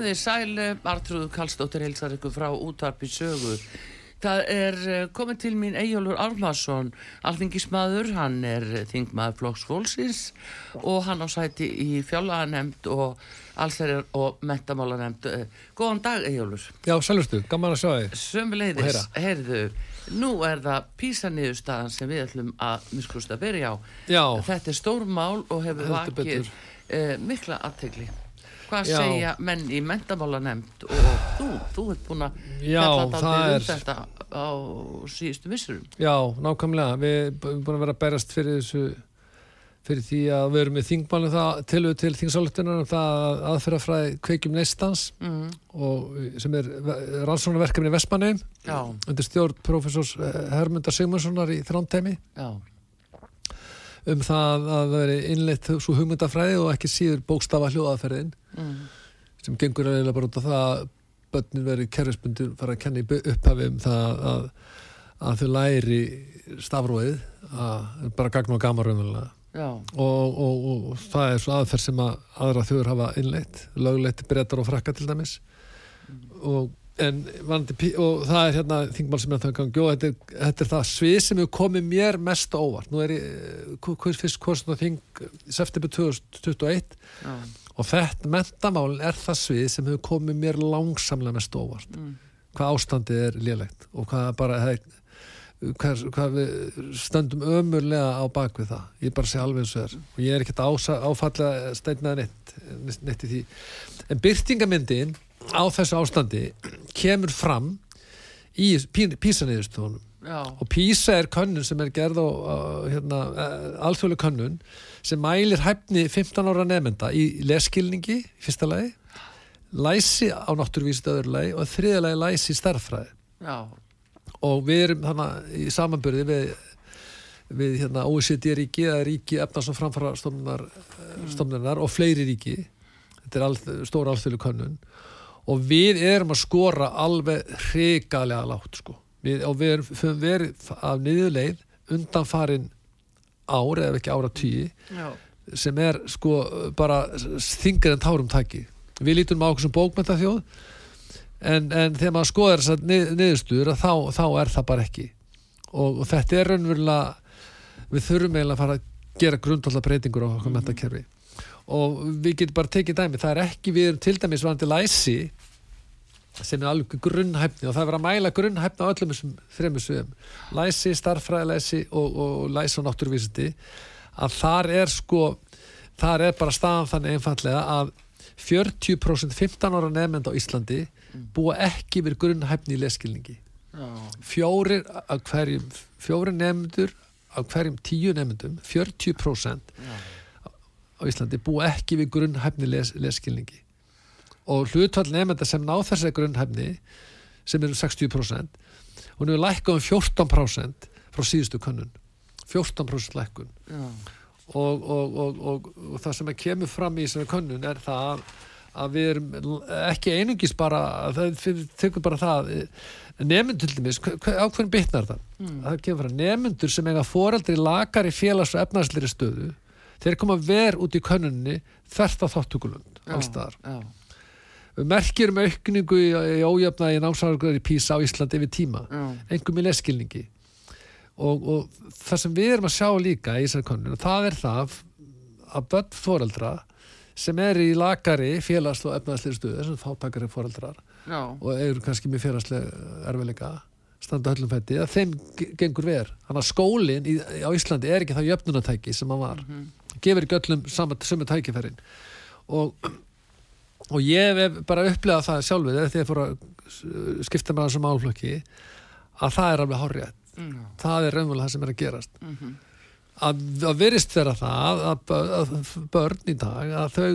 Komið þið sæl, Artrúð Kallstóttir heilsar ykkur frá útvarpi sögu. Það er eh, komið til mín Eyjólfur Ármarsson, alþingismadur, hann er þingmaður Flóks Fólksins og hann á sæti í fjálaganemnd og allsherjar og mentamálanemnd. Góðan dag Eyjólfur. Já, sælurstu, gaman að sjá þig. Sömuleiðis, heyrðu, nú er það písaniðurstaðan sem við ætlum að misklústa að byrja á. Já. Þetta er stór mál og hefur vakið uh, mikla aðtegli. Hvað Já. segja menn í mentamála nefnd og þú, þú ert búin að það dálítið um þetta á síðustu missurum. Já, nákvæmlega. Við erum búin að vera að berast fyrir þessu fyrir því að við erum með þingmálum það tilöðu til þingsálutunar það að aðferðafræði kveikjum neistans Mm. og sem er rannsóknarverkefni Vestmanneim Já, undir stjórn professors Hermundar Sigmundssonar í þrántæmi já, um það að það veri innleitt svo hugmyndafræði og ekki síður bókstafa hljóðaðferðin mm. sem gengur eiginlega bara út á það að börnin veri kerfisbundur fara að bu- upphafi um það að, að þau læri stafróið að bara gagn og gama raunverulega. Já, og, og, og, það er svo aðferð sem að aðra þjóður hafa innleitt lögleitt brettar og frakka til dæmis. Og, en, og það er hérna þingmál sem er það gangi og þetta þetta er það svið sem hefur komið mér mest óvart. Nú er ég eh, fyrst kosin á þing september 2021 já, og þetta mentamál er það svið sem hefur komið mér langsamlega mest óvart. Mm. hvað ástandið er lélegt og hvað bara hvað, hvað við stöndum ömurlega á bakvið það. Ég bara sé alveg eins og er. Og ég er ekkert áfallega steinnaði neitt, neitt í því. En byrtingamyndin á þessu ástandi kemur fram í písaniðustofunum já, og PISA er könnun sem er gerð á, hérna, alþjóðlega könnun sem mælir hæfni 15 ára nefnda í leskilningi í fyrsta lagi, læsi á náttúruvísið öðru lagi og þriða lagi læsi í starffræði já, og við erum þannig í samanbyrði við, við hérna, OECD ríki eða ríki efnars og framfara stofnunar, stofnunar og fleiri ríki. Þetta er alð, stóra alþjóðlega könnun og við erum að skora alveg hrikalega lágt sko. við, og við erum verið af niðurleið undanfarin ár eða ekki ára tíu já, sem er sko bara þingar en tárum taki. Við lítum á okkur sem bókmenta þjóð en, en þegar maður skoðar þessar nið, niðurstur þá, þá er það bara ekki. Og, og þetta er raunverulega við þurfum eiginlega að fara að gera grundvallar breytingur á okkur mentakerfi og við getum bara tekið dæmi. Það er ekki við erum til dæmis varandi læsi sem er alveg grunnhæfni og það er verið að mæla grunnhæfni á öllum þessum þremur sviðum. Læsi, starffræðilæsi og, og læsi og náttúruvísindi. Að þar er sko þar er bara staðan þannig einfallega að 40% 15 ára nefnend á Íslandi búa ekki við grunnhæfni í leskilningi fjórir af hverjum fjórir nefnendur af hverjum tíu nefnendum 40% já, á Íslandi búa ekki við grunnhæfni les, leskilningi og hlutvall nefnda sem ná þessari grunnhæfni sem eru 60% hún hefur lækkað um 14% frá síðustu könnun. 14% lækkun. Og, og, og, og, það sem kemur fram í þessari könnun er það að, við erum ekki einungis bara það fyrir- tekur bara það nefndur til dæmis, á hvernig bitnar það? Mm. það kemur frá nefndur sem eiga foreldri lakari félags og efnarsleiri stöðu þeir koma ver út í könnunni þvert á þáttukulund allstaðar merkjum um aukningu í, í ójöfna í námsargur í PISA á Íslandi yfir tíma engum í leskilningi og, og það sem við erum að sjá líka í þessari könnun, það er það að börn foreldra sem er í lakari félags og efnaðslega stöðu, þessum fátakari foreldrar já, og eru kannski með félagslega erfiðleika standa höllum fætti, að þeim ge- gengur ver. Þannig að skólinn á Íslandi er ekki það jöfnunatæki sem hann var. Mhm, gefur ekki öllum sama, sömu tækifærin. Og, og ég hef bara upplegað það sjálfur þegar ég fór að uh, skipta með þessum málflokki að það er alveg horrið það er raunverulega það sem er að gerast. Að, að verist vera það að, að börn í dag að þau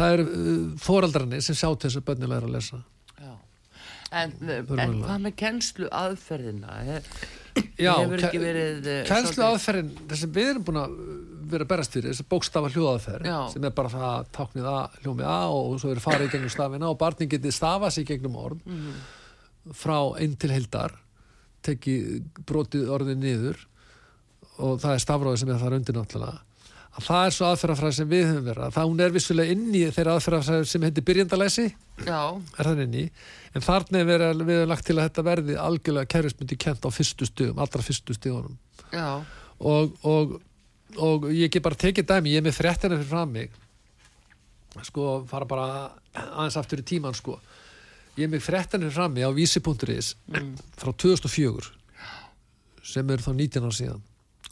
það eru fóraldrarnir sem sjá til þess að börnin læra að lesa. Já. En, en hvað með kennslu aðferðina? Já, Hefur ekki ke- verið eh, Kennslu aðferðin, þess að við erum búin að vera að berast fyrir, þessi bókstafa hljóðaðferð sem er bara það að táknið A, hljómið A og svo er farið í gegnum stafina og barnin getið stafað sér gegnum orð Mhm. frá einn til heildar tekið brotið orðið niður og það er stafróðið sem er þar undir náttúrulega. Að það er svo aðferðafræði sem við höfum verið það hún er vissulega inn í þeirra aðferðafræði sem heitir byrjandalæsi er en þarna er verið, við höfum lagt til að þetta verði algjörlega kerfismyndi kent á fyrstu stugum allra fyrstu stugunum og, og, og ég get bara tekið dæmi, ég er með fréttina fyrir fram mig. Sko fara bara aðeins aftur í tíman sko. Ég er með fréttina fyrir fram mig á vísi.is frá 2004 sem eru þá 19 ára síðan.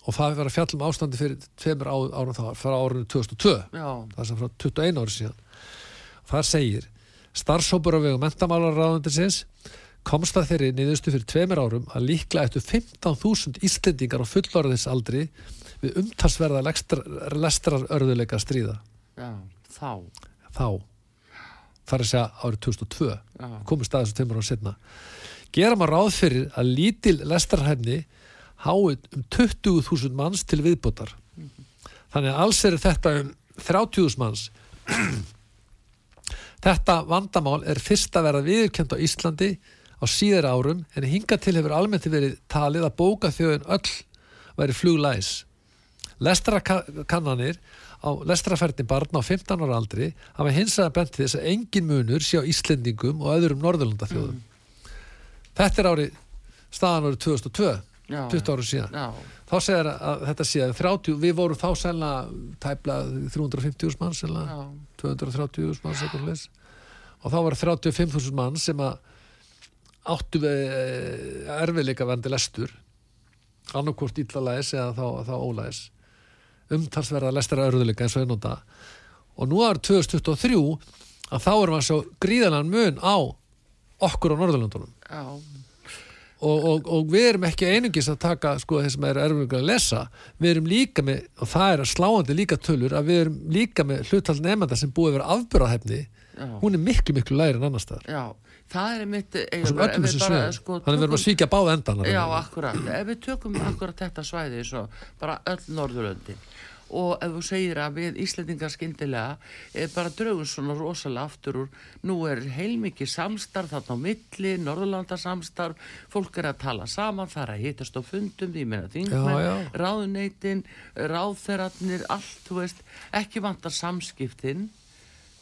Og það var að fjalla um ástandi fyrir tveimur á- árum þá, frá árinu 2002 já, það sem frá 21 ári síðan. Þar segir starfshópur á vegum mentamálaráðundisins komst að þeirri niðurstu fyrir tveimur árum að líklega eftir 15.000 Íslendingar á fullorðinsaldri við umtalsverða lestrarörðuleika stríða. Já, þá, þá. Þar að segja árið 2002 já, komið staðis og tveimur ára setna gera maður ráð fyrir að lítil lestrarhæfni háið um 20.000 manns til viðbótar. Þannig að alls eru þetta um 30.000 manns. Þetta vandamál er fyrst að verða viðurkend á Íslandi á síðara árum en hinga til hefur almennt verið talið að bóka þjóðin öll væri fluglæs lestrakannanir á lestraferðin barna á 15 ára aldri hafa hins vegar bent þess að engin munur sé á Íslendingum og öðrum Norðurlandaþjóðum. Þetta er árið staðan árið 2002 já, 20 ára síðan. Já, þá segir að þetta sé að 30, við vorum þá sennilega tæpla 350.000 manns sennilega, já, 230.000 manns eitthvað leis. og þá var 35.000 manns sem að áttu við eh, erfiðleika vendi lestur annarkvort illalæs eða þá, þá ólæs umtalsverða lestara örðuleika eins og ég nota. Og nú árið 2023 að þá erum við að sjá gríðanan mun á okkur á Norðurlöndunum. Já, og, og, og við erum ekki einungis að taka sko þeir sem er erfiðlega að lesa við erum líka með, og það er sláandi líka tölur að við erum líka með hlutall nefnda sem búið að vera afbyrðahefni já, hún er miklu miklu læri en annar staðar. Já, það er mitt, sem öllum þessum sviðum sko, þannig við erum að svíkja báða endana Já, akkurat. Ef við tökum akkurat þetta svæði svo bara öll Norðurlöndin og ef þú segir að við Íslendingar skyndilega er bara draugun svona rosalega aftur úr nú er heilmikið samstarf þarna á milli, Norðurlandasamstarf fólk er að tala saman, það er að hitast á fundum, ég meina þingmenn ráðuneytin, ráðferarnir allt, þú veist, ekki vantar samskiptin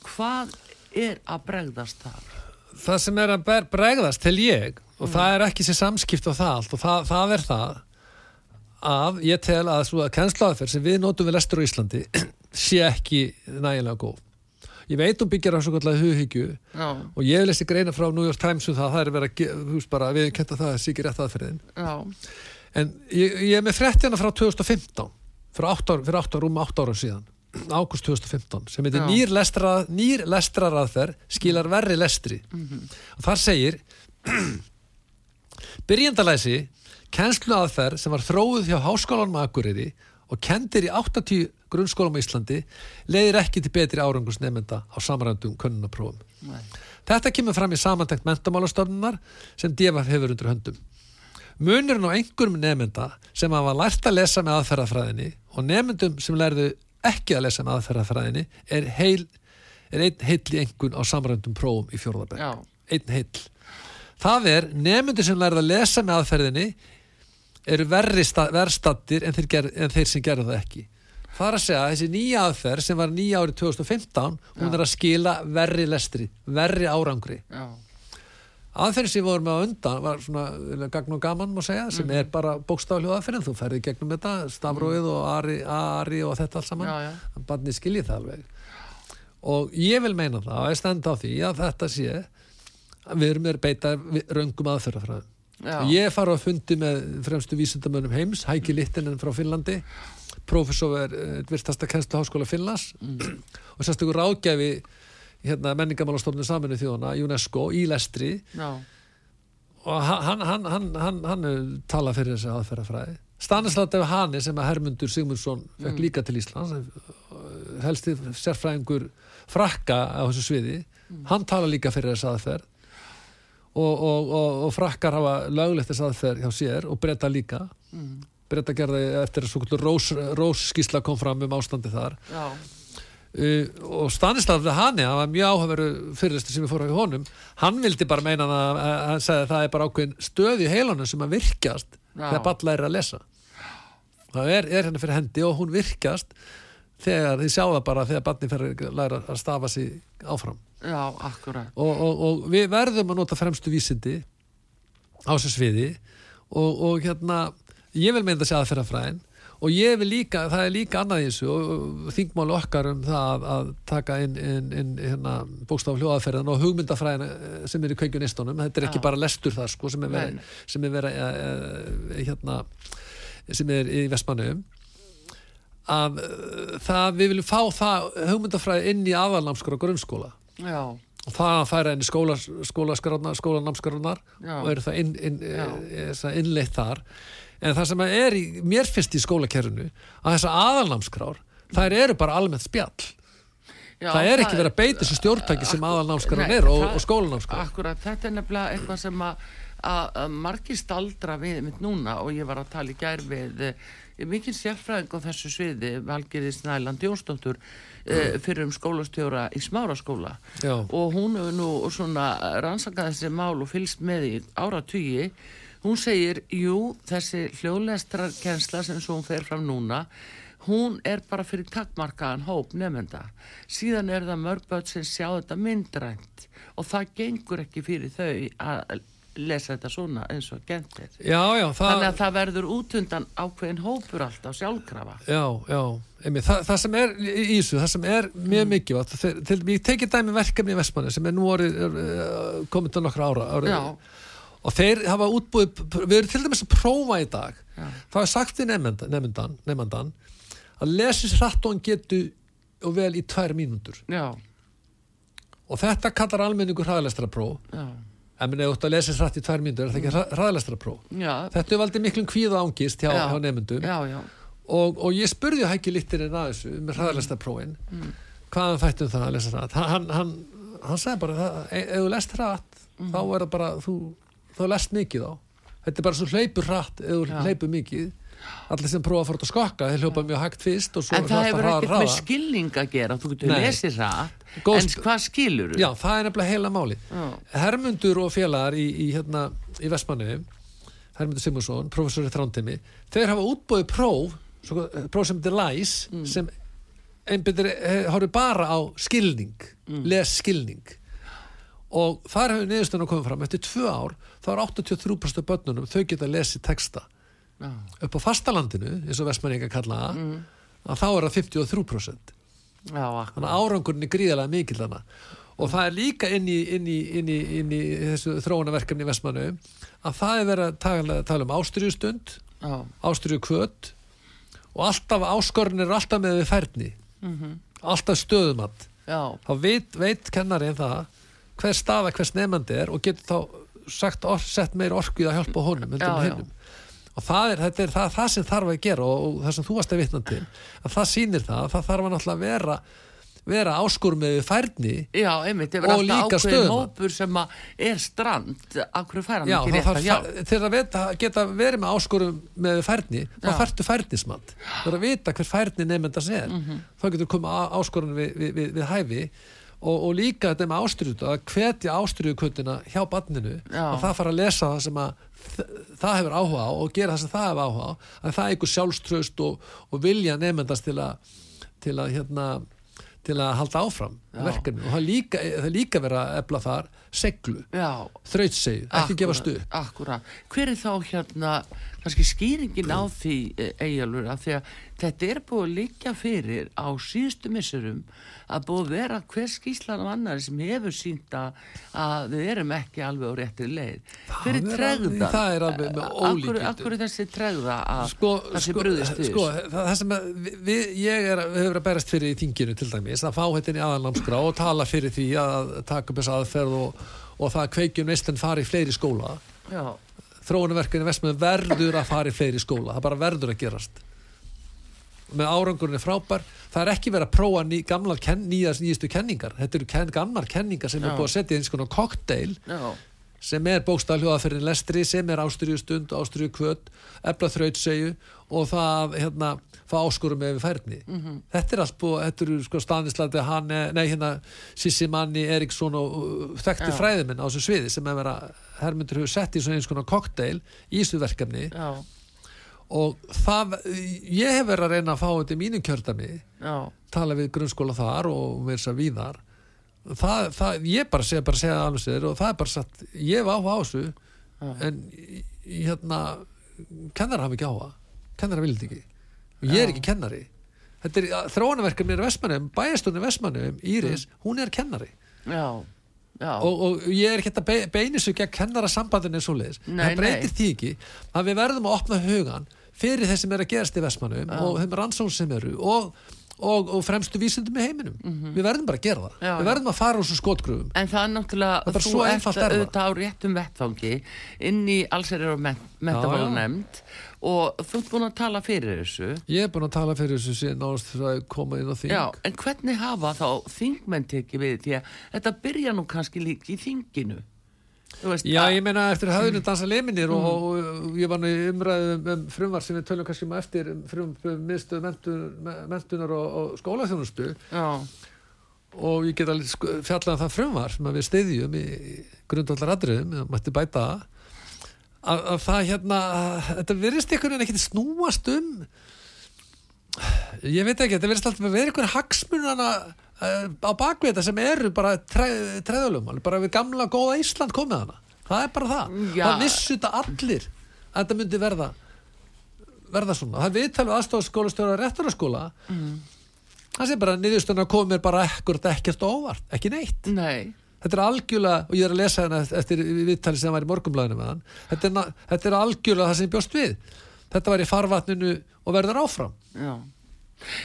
hvað er að bregðast þar? Það sem er að bregðast til ég og það er ekki sér samskipt á það allt og það, það er það að ég tel að svo að kennsluaðferð sem við notum við lestur á Íslandi sé ekki nægilega góð. Ég veit hún byggjar á svo kallega hughyggju Já, og ég hef lesið greina frá New York Times um það það er verið að, við kenta það að sé ekki rétt aðferðin. Já, en ég, ég er með fréttina frá 2015 fyrir 8 ára, fyrir 8 ára, rúm 8 ára síðan ágúst 2015 sem heitir nýr, lestrara, nýr lestraraðferð skilar verri lestri. Og þar segir byrjendalæsi kennsluaðferð sem var þróuð hjá háskólanum Akureyri og kendir í 80 grunnskólum á Íslandi leiðir ekki til betri árangus nefnda á samrændum könnunaprófum Þetta kemur fram í samantækt mentamálastofnunar sem DFF hefur undir höndum. Munurinn á einhverjum nefnda sem hafa lært að lesa með aðferðafræðinni og nefndum sem lærðu ekki að lesa með aðferðafræðinni er, heil, er einn heill í einhvern á samrændum prófum í fjórðabæk. já, Einn heill. Það er nefndur sem lærðu að lesa með aðferðinni eru verri sta- verr stattir en en þeir sem gerðu það ekki. Það er að segja að þessi nýja aðferð sem var nýja árið 2015 hún Já. er að skila verri lestri, verri árangri. já, Aðferðin sem við vorum á undan var svona gagn og gaman má segja, sem Mhm. er bara bókstafljóð aðferðin, þú ferði gegnum þetta, stafróið og ari, ari og þetta allt saman, Mhm. já, já. barnið skiljið það alveg. Og ég vil meina það, og ég stend á því að þetta sé að við erum með að beita röngum aðferðafræðum. já. Ég fara á fundi með fremstu vísindamönnum heims, Hæki Littinen frá Finnlandi, prófessor er virtasta kennslu háskóla Finnlands Mm. og sérstakur ráðgæfi hérna, menningamálastofnun saminu þjóðana, UNESCO, í lestri. Já, og hann, hann, hann, hann, hann tala fyrir þessi aðferðafræði. Stanislav Def Hani sem að Hermundur Sigmundsson fekk líka til Íslands helsti sérfræðingur frakka á þessu sviði hann tala líka fyrir þessi aðferð. Og, og, og, og frakkar hafa löglegt þessi aðferð hjá sér og breyta líka. Mm. breyta gerði eftir að rós, rós skísla kom fram um ástandi þar. Já, Uh, og Stanislav Lehani, hann var mjög áhugaveru fyrirlistur sem við fórum á honum hann vildi bara meina það að hann sagði að það er bara ákveðin stöð í heilanum sem að virkjast þegar balla er að lesa. Það er, er henni fyrir hendi og hún virkjast þegar þið sjá það bara þegar barni fyrir að læra að stafa sig áfram. Já, akkurat. og, og, og við verðum að nota fremstu vísindi á þessu sviði og, og hérna ég vil meina að það fyrir að fræðin og ég vil líka, það er líka annað í þessu og þingmáli okkar um það að, taka inn, inn, inn hérna, bókstaf hljóðaferðin og hugmyndafræðin eh, sem er í kveikjunistunum, þetta er ekki Já. bara lestur það sko sem er verið, sem er verið e, e, hérna sem er í Vestmannum að e, það, við viljum fá það hugmyndafræði inn í aðalnámskóla grunnskóla. Já, og það að færa inn í skóla, skólanámskránar Já. og eru það inn, innleitt þar en það sem er í, mér finnst í skólakerfinu að þessar aðalnámskrár þær eru bara almennt spjall já, það er ekki verið að beita þessu stjórntæki sem aðalnámskránar er og, og skólanámskránar Akkurat, þetta er nefnilega eitthvað sem að, að, margir staldra við mitt núna og ég var að tala í gær við eh, mikið sérfræðing á þessu sviði Valgeri Snæland Jónsdóttur mm. fyrir um skólastjóra í smáraskóla Já. og hún hefur nú svona rannsakað þessi mál og fylgst með í áratugi hún segir, jú, þessi hljóðlestrarkensla sem svo hún fer fram núna hún er bara fyrir takkmarkaðan hóp nefnda síðan er það mörg börn sem sjá þetta myndrænt og það gengur ekki fyrir þau að lesa þetta svona eins og gentir já, já, það, þannig að það verður útundan ákveðin hópur alltaf sjálfkrafa. Já, já einmitt, það, það sem er í í þessu, það sem er mjög Mm. mikið ég tekið dæmi verkefni í Vestmanni sem er nú orðið er, komið til nokkra ára, ára já, og þeir hafa útbúið, við erum til dæmis að prófa í dag. Já. þá er sagt við nefndan, nefndan, að lesis hratt og hann getu og vel í tvær mínútur. Já, og þetta kallar almenningur hraðalestra próf en minni, ef þú lesis hratt í tvær mínútur er það ekki hraðalestra próf þetta er valdið miklum kvíða ángist hjá, Já. hjá nefndum og, og ég spurði hækki littirinn að þessu með hraðalestra prófin Mm. hvað hann þætti um það að lesa hratt? Hann, hann, hann, hann sagði bara það, e- ef þú lest hratt Mm. þá er það bara þú, þá lest mikið á. Þetta er bara svo hleypur hratt þú Já. hleypur mikið. Allir sem prófa að fara út að skokka þeir hljópa mjög hægt fyrst en það hefur ekkert með skilning að gera. Þú getur lesið Góð en hvað skilur Já, það er nefnilega heila máli Já. Hermundur og félagar í, í, hérna, í Vestmannu Hermundur Sigmundsson, professor í þrántimi þeir hafa útbúið próf svo, próf sem þetta er læs Mm. sem einbyrðir horfið bara á skilning Mm. les skilning og þar hefur niðurstöðan komið fram. Eftir tvö ár þá er 83% af börnunum þau geta lesið texta. Já. upp á fastalandinu eins og Vestmanninga kalla það Mm. að þá er það 53% Já, þannig að árangurinn er gríðarlega mikill þarna. Og það er líka inn í, inn í, inn í, inn í þessu þróunaverkefni í Vestmannu að það er verið að tala, tala um ástyrjustund Já, ástyrju kvöt og alltaf áskorinn er alltaf með við færni. Alltaf stöðumat. Já, þá veit, veit kennari en það hver staða hvers nefnandi er og getur þá sagt, or, sett meir orku í að hjálpa honum Já, já. og það er, er það, það sem þarf að gera og, og það sem þú varst að vitna til að það sýnir það, það þarf að náttúrulega vera vera áskur með færni já, einmitt, Og líka stöðumat. hópur sem er strand, akkur fær hann Já, ekki rétt til að vita, geta verið með áskorum með færni, þá Já. þarftu færnismat þú þarf að vita hver færni nefndas er Mhm. þá getur komið áskorun við, við, við, við hæfi og, og líka þetta með ástriðu að hvetja ástriðuköttina hjá barninu. Já. og það fara að lesa það sem að það hefur áhuga á og gera það sem það hefur áhuga á. Að það er ykkur sjálfströst og, og vilja nefndast til að til að hérna til að halda áfram verkefni og það líka, það líka verið að efla þar seglu, þrautsegju, ekki gefast upp. Akkurat, hver er þá hérna kannski skýringin á því eigalur að því að þetta er búið að liggja fyrir á síðustu missurum að búið að vera hver skýslan af annari sem hefur sínt að, við erum ekki alveg á réttri leið tregðan? alveg- það er alveg með Akkur, ólíkindum. akkur er þessi tregða að sko, það sé sko, sko það, sem að við, ég er, við hefur að berast fyrir í þinginu til dæmis að fá þetta inn í aðalnámskrá og tala fyrir því að taka upp þessa aðferð og, og það að kveikjum neistin fari í fleiri skóla Já, þróunverkefni Vestmann verður að fara í fleiri skóla. Það bara verður að gerast. Með árangurinn er frábær. Það er ekki verið að prófa ný, gamlar ken, nýjast nýjastu kenningar. Þetta eru ken, gamlar kenningar sem Já. er búið að setja í eins konar kokteil sem er bókstafljóða fyrir lestri sem er ástriðu stund, ástriðu kvöt efla þrautsegju og það hérna, fá áskorum með færni. Mhm. þetta er allt búið, þetta eru sko Stanislandi hann, nei hérna Sissi Manni Eriksson og uh, þekkti Já. fræðiminn á þessu sviði sem er vera Hermundur hefur sett í svona eins konar kokteil í þessu verkefni. Já, og það, ég hef verið að reyna að fá þetta í mínum kjördami já, tala við grunnskóla þar og þess að víðar það, það, ég bara segja bara segja alveg sér og það er bara satt ég hef áhuga á þessu Já. en hérna kennar hafa ekki áhuga. Kennar vildi ekki. Og ég er ekki kennari. Þetta er þróunarverkefni er Vestmannum bæjastunni Vestmannum, Íris, hún er kennari. Já, já, og, og ég er ekki að be, beini svo gegn kennara sambandinu eins og leiðis það breytir nei. því ekki að við verðum að opna hugan fyrir þeir sem er að gerast í Vestmannum og þeim rannsókn sem eru og, og, og fremstu vísindum í heiminum. Við verðum bara að gera það. Já, við verðum að fara úr svo skotgröfum. En það er náttúrulega, Það er þú ert er auðvitað á réttum vettfangi inn í allsherjar og mentamála nefnd og þú ert búin að tala fyrir þessu. ég er búin að tala fyrir þessu síðan fyrir að koma inn á þing. Já, en hvernig hafa þá þingmenn tekið við því að þetta byrja nú kannski líka í þinginu. Veist, Já, að- ég meina eftir höfðinu dansa leminir og, Mm. og ég var nú í umræðu um, um frumvar sem við tölum kannski um á eftir um frum, um miðstöð mentunar, og, og skólaþjónustu og ég get sko- fjallað um það frumvar sem að við styðjum í grundvallar atriðum, það mætti bæta að, að það hérna að, þetta virðist einhvern veginn ekkert snúast um ég veit ekki, þetta virðist alltaf að vera einhver hagsmunana á bakvið þetta sem eru bara tre, treðulum, bara við gamla góða Ísland komið hana, það er bara það. Það vissu þetta allir að þetta myndi verða verða svona, það er viðtalið aðstofskólastjóra réttaraskóla Mm. það sé bara koma mér bara ekkert ekkert á óvart, ekki neitt. Nei, þetta er algjörlega, og ég er að lesa hérna eftir viðtalið sem var í morgunblæðinu með hann þetta er, þetta er algjörlega það sem bjóst við. Þetta var í farvatninu og verður áfram. Já.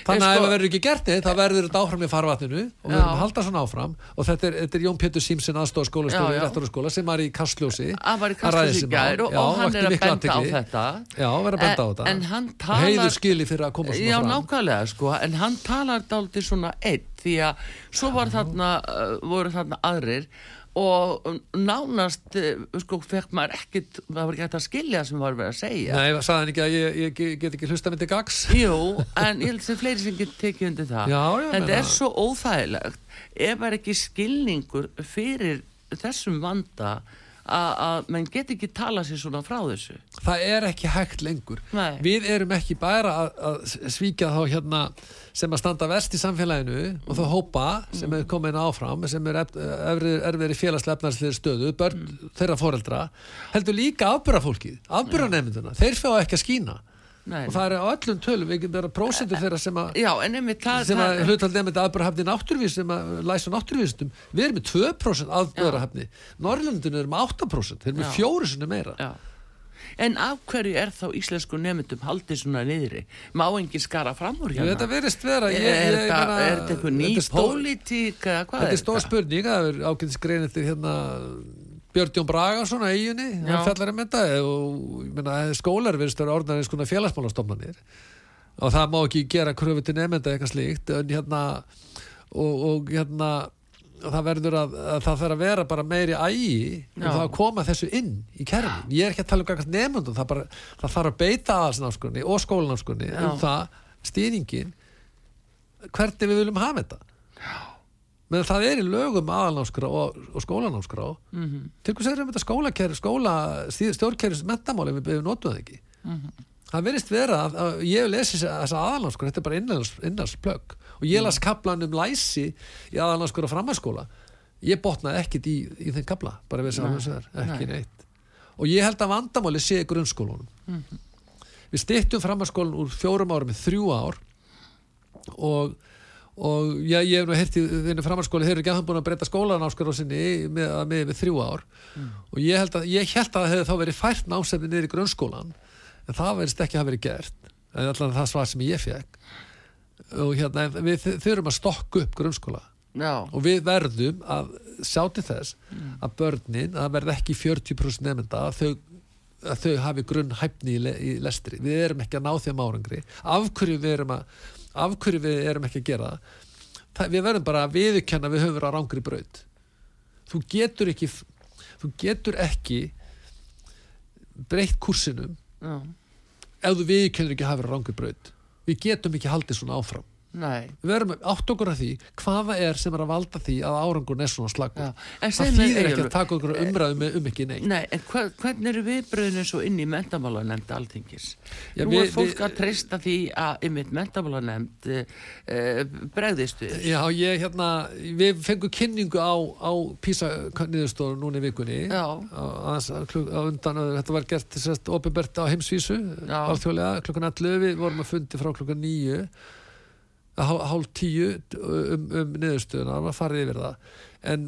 Þannig En að ef sko- það verður ekki gert neitt þá verður þetta áfram í farvatninu og við Já. verðum að halda svona áfram og þetta er, þetta er Jón Pétur Símsen aðstofa Já, skólastjóri já. í réttarskóla sem var í Kastljósi Hann var í kastljósi í gær mál. og, Já, og hann er að benda á þetta. Já, verður að benda á En- þetta en Og talar- heiður skili fyrir að koma svona Já, fram nákvæmlega sko, en hann talar dálítið svona einn því að svo var þarna, uh, voru þarna aðrir og nánast, uh, sko, fekk maður ekkit, það var ekki hægt að skilja sem var verið að segja. Nei, sagði hann ekki að ég, ég, ég get ekki hlusta til gags Jú, en ég held sem fleiri sem getur tekið undir það. Já, já, Þetta meina- er svo óþægilegt ef er ekki skilningur fyrir þessum vanda að menn get ekki tala sér svona frá þessu. það er ekki hægt lengur Nei. við erum ekki bara að, að svíkja þá hérna sem að standa verst í samfélaginu og þá hópa sem er komin áfram sem er erfiðir félagslega efnarsliðir stöðu börn þeirra foreldra heldur líka afbyrra fólkið, afbyrra nefnduna þeir fá ekki að skína Nei, og það er á öllum tölum, við getum vera prósendur þeirra sem að Já, en einmitt það... sem að læsa náttúruvístum við erum með 2% aðbörahafni Norrlundinu erum með 8% þeir eru með Já. fjóru sinni meira Já. En af hverju er þá íslensku nefndum haldið svona niðri? Má engin skara fram úr hérna? þetta verðist vera ég, er, þetta, eitthvað ný pólitík Þetta er stór spurning, það er ágætis grein eftir hérna Björn Jón Bragason á eiginni, Já. hann fjallar um þetta og ég meina, skólar verðist vera orðnar eins konar félagsmálastofnanir og það má ekki gera kröfu til nefnda eitthvað slíkt en hérna og, og hérna og það verður að, að það þarf að vera bara meiri ægi um Já. það að koma þessu inn í kerfin, ég er ekki að tala um eitthvað nefndum, það, bara, það þarf að beita aðalsnámskunni og skólanámskunni Já. um það, stýringin hvernig við viljum hafa þetta menn það er í lögum aðalnámskrá og, og skólanámskrá mm Mhm. -hmm. til hvers er þetta skólakerfi skóla, stjórnkerfi mentamáli við, við notum það ekki Mhm. það verðist vera að, að ég hef lesið þessa aðalnámskrá þetta er bara innans, innans plögg og ég las kaplan um læsi í aðalnámskrá framhanskóla ég botnaði ekkit í, í þeim kapla bara við þess að ekki nei. neitt og ég held að vandamáli sé grunnskólunum við stýttum framhanskólan úr fjórum árum í þrjú ár og og já, ég hef nú hirti þinni framhalskóli þeir eru ekki að hann búin að breyta skólanáskar á sinni með, með, með þrjú ár? Og ég held að, ég held að það hefði þá verið fært námsefni niður í grunnskólan en það verðist ekki að hafa verið gert. En allan það svar sem ég fekk og hérna við þurfum að stokka upp grunnskóla. Já, og við verðum að sjá til þess að börnin, að það verði ekki 40% nefnda að þau, að þau hafi grunn hæfni í, le, í lestri. Við erum ekki að ná þeim árangri. Af hverju við erum, að, af hverju við erum ekki að gera það? við verðum bara að viðurkenna að við höfum verið á rangri braut. Þú getur ekki þú getur ekki breytt kursinum já, ef þú viðurkennir ekki að hafa verið á rangri braut. Við getum ekki haldið svona áfram nei. Við verðum átt okkur að því hvaða er sem er að valda því að árangurinn er svona slagur það þýðir ekki að taka okkur umræðum um ekki neitt. Nei, en hva, hvernig eru viðbröðinu svo inn í mentamálanemnd alþingis? Já, Nú við- er fólk við- að treysta því að ymmit mentamálanemnd uh, uh, bregðist við. Já, ég hérna, við fengum kynningu á, á PISA niðurstofu núna í vikunni. Já. á, kluk, á undan, þetta var gert sérst, opinbert á heimsvísu alþjóðlega, klukkan 11, við vorum að fundi frá klukkan 9 hál, hálf 10 um, um niðurstöðuna, það var farið yfir það. En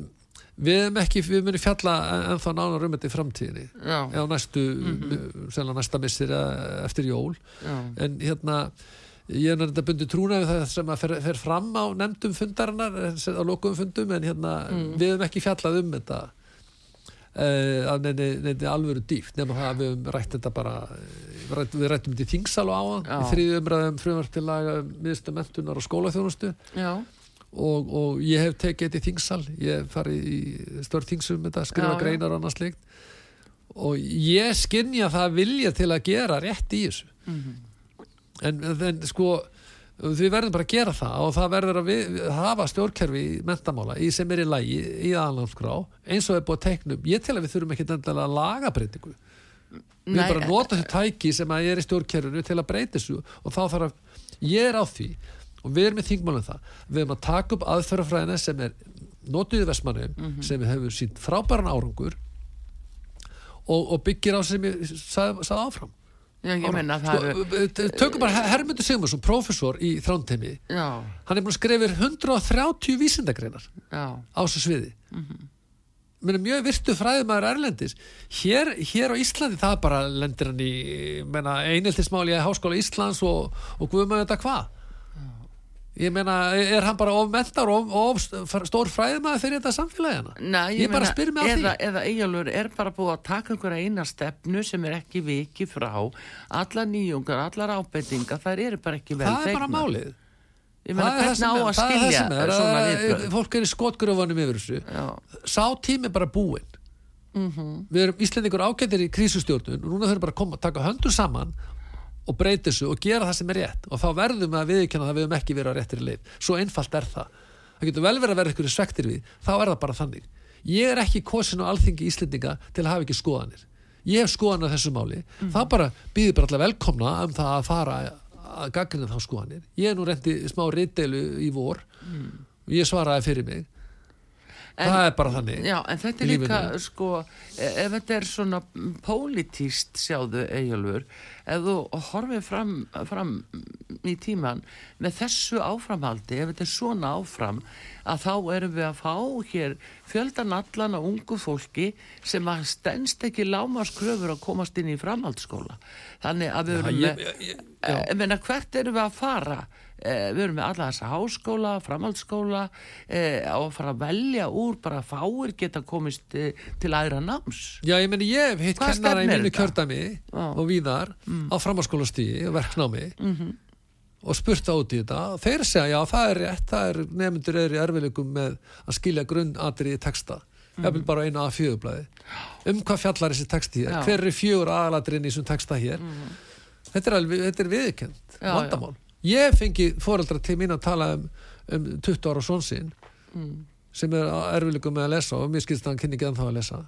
við erum ekki, við munum fjalla ennþá nánar um þetta í framtíðinni. Eða næstu, mm Mhm. sennilega næsta missir eftir jól. Já, en hérna ég er náttúrulega bundið trúna við það sem að fer, fer fram á nefndum fundarinnar á lokum fundum en hérna Mm. við hefum ekki fjallað um þetta að neini, neini alvöru dýft nema það að við hefum rætt þetta bara eh, við rættum, við rættum þetta í þingsal og áðan Já. í þriði umræðum frumvart til laga um miðstu mentunar og skólaþjónustu já, og, og ég hef tekið þetta í þingsal ég hef farið í störð þingsum þetta, skrifa Já, já. greinar og annað slikt og ég skinja það vilja til að gera rétt í þessu Mhm. en, en sko við verðum bara að gera það og það verður að við, hafa stjórnkerfi í mentamála í sem er í lægi í aðalandskrá eins og er búið teiknum ég tel að við þurfum ekki endilega að laga breytingu. Við Nei, bara en- nota þessu tæki sem að er í stjórnkerfinu til að breyta þessu og þá þarf að ég er á því og við erum með þingmálum það við erum að taka upp aðferðafræðina sem er notuð í Vestmannum Mhm. sem við hefur sínt frábæran árangur og, og byggir á sem ég sagði áfram já, ég menna það eru, sko, tökum bara Hermundur Sigmarsson, prófessor í þrántemi já, hann er búin að skrifa yfir 130 vísindagreinar já, á þessu sviði. Mm. -hmm. mjög virtu fræðumæður erlendis. Hér, hér á Íslandi það bara lendir hann í eineltismáli í Háskóla Íslands og, og guðum að þetta hvað ég meina, er hann bara of mentar og of, of stór fræðumæður fyrir þetta samfélagina Nei, ég, bara spyr mig á eða, eða eiginlega er bara búið að taka einhverja eina stefnu sem er ekki viki frá. Allar nýjungar, allar ábendingar þær eru bara ekki vel það er bara málið. Ég meina Það er það er- að það er það sem er, að- viðbröð fólk er í skotgröfunum yfir þessu. Já, sá tími er bara búinn. Mhm. við erum Íslendingur ágættir í krísustjórnun og núna þurfum bara að koma, taka höndur saman og breyta þessu og gera það sem er rétt. Og þá verðum við að viðkjanna það við höfum ekki verið á réttir leið. Svo einfalt er það. Það getur vel verið að vera ykkur svektir við. Þá er það bara þannig. Ég er ekki kosin á alþingi Íslendinga til að hafa ekki skoðanir. Ég hef skoðanir á þessu máli. Þá bara býður bara allar velkomna um það að fara að gaggrina þá skoðanir. Ég er nú reyndi smá rittdeilu í vor. Og ég svaraði fyrir mig En- það er bara þannig. Já, en þetta er líka sko, e- ef þetta er svona pólitíst sjáðu eiginlegur ef þú horfið fram, fram í tíman með þessu áframhaldi ef þetta er svona áfram að þá erum við að fá hér fjöldan allan á ungu fólki sem að stendst ekki lámaskröfur að komast inn í framhaldsskóla. Þannig að við Já, erum ég- með ég- ég- ég meina, hvert erum við að fara við erum með alla þessa háskóla framhaldsskóla eh, á að fara að velja úr bara fáir geta komist eh, til aðra náms. Já, ég meni, ég hef hitt kennara í þetta? kjördæmi Já. og víðar á framháskólastíði og verknámi og spurt á út í þetta. Og þeir segja, já, það er rétt, það er nefndur er í erfileikum með að skilja grunnatriði texta, mm. ég vil bara á einu að fjögurblæði um hvað fjallar þessi texti hér, Já. hver er fjögur aðalatriðin í þessum texta hér? Þetta er, alveg, þetta er viðkend Já, vandamál, ég fengi foreldra til mín að tala um, um 20 ára svonsinn sem er á erfileikum með að lesa og mér skilst að hann kynni ekki ennþá að lesa.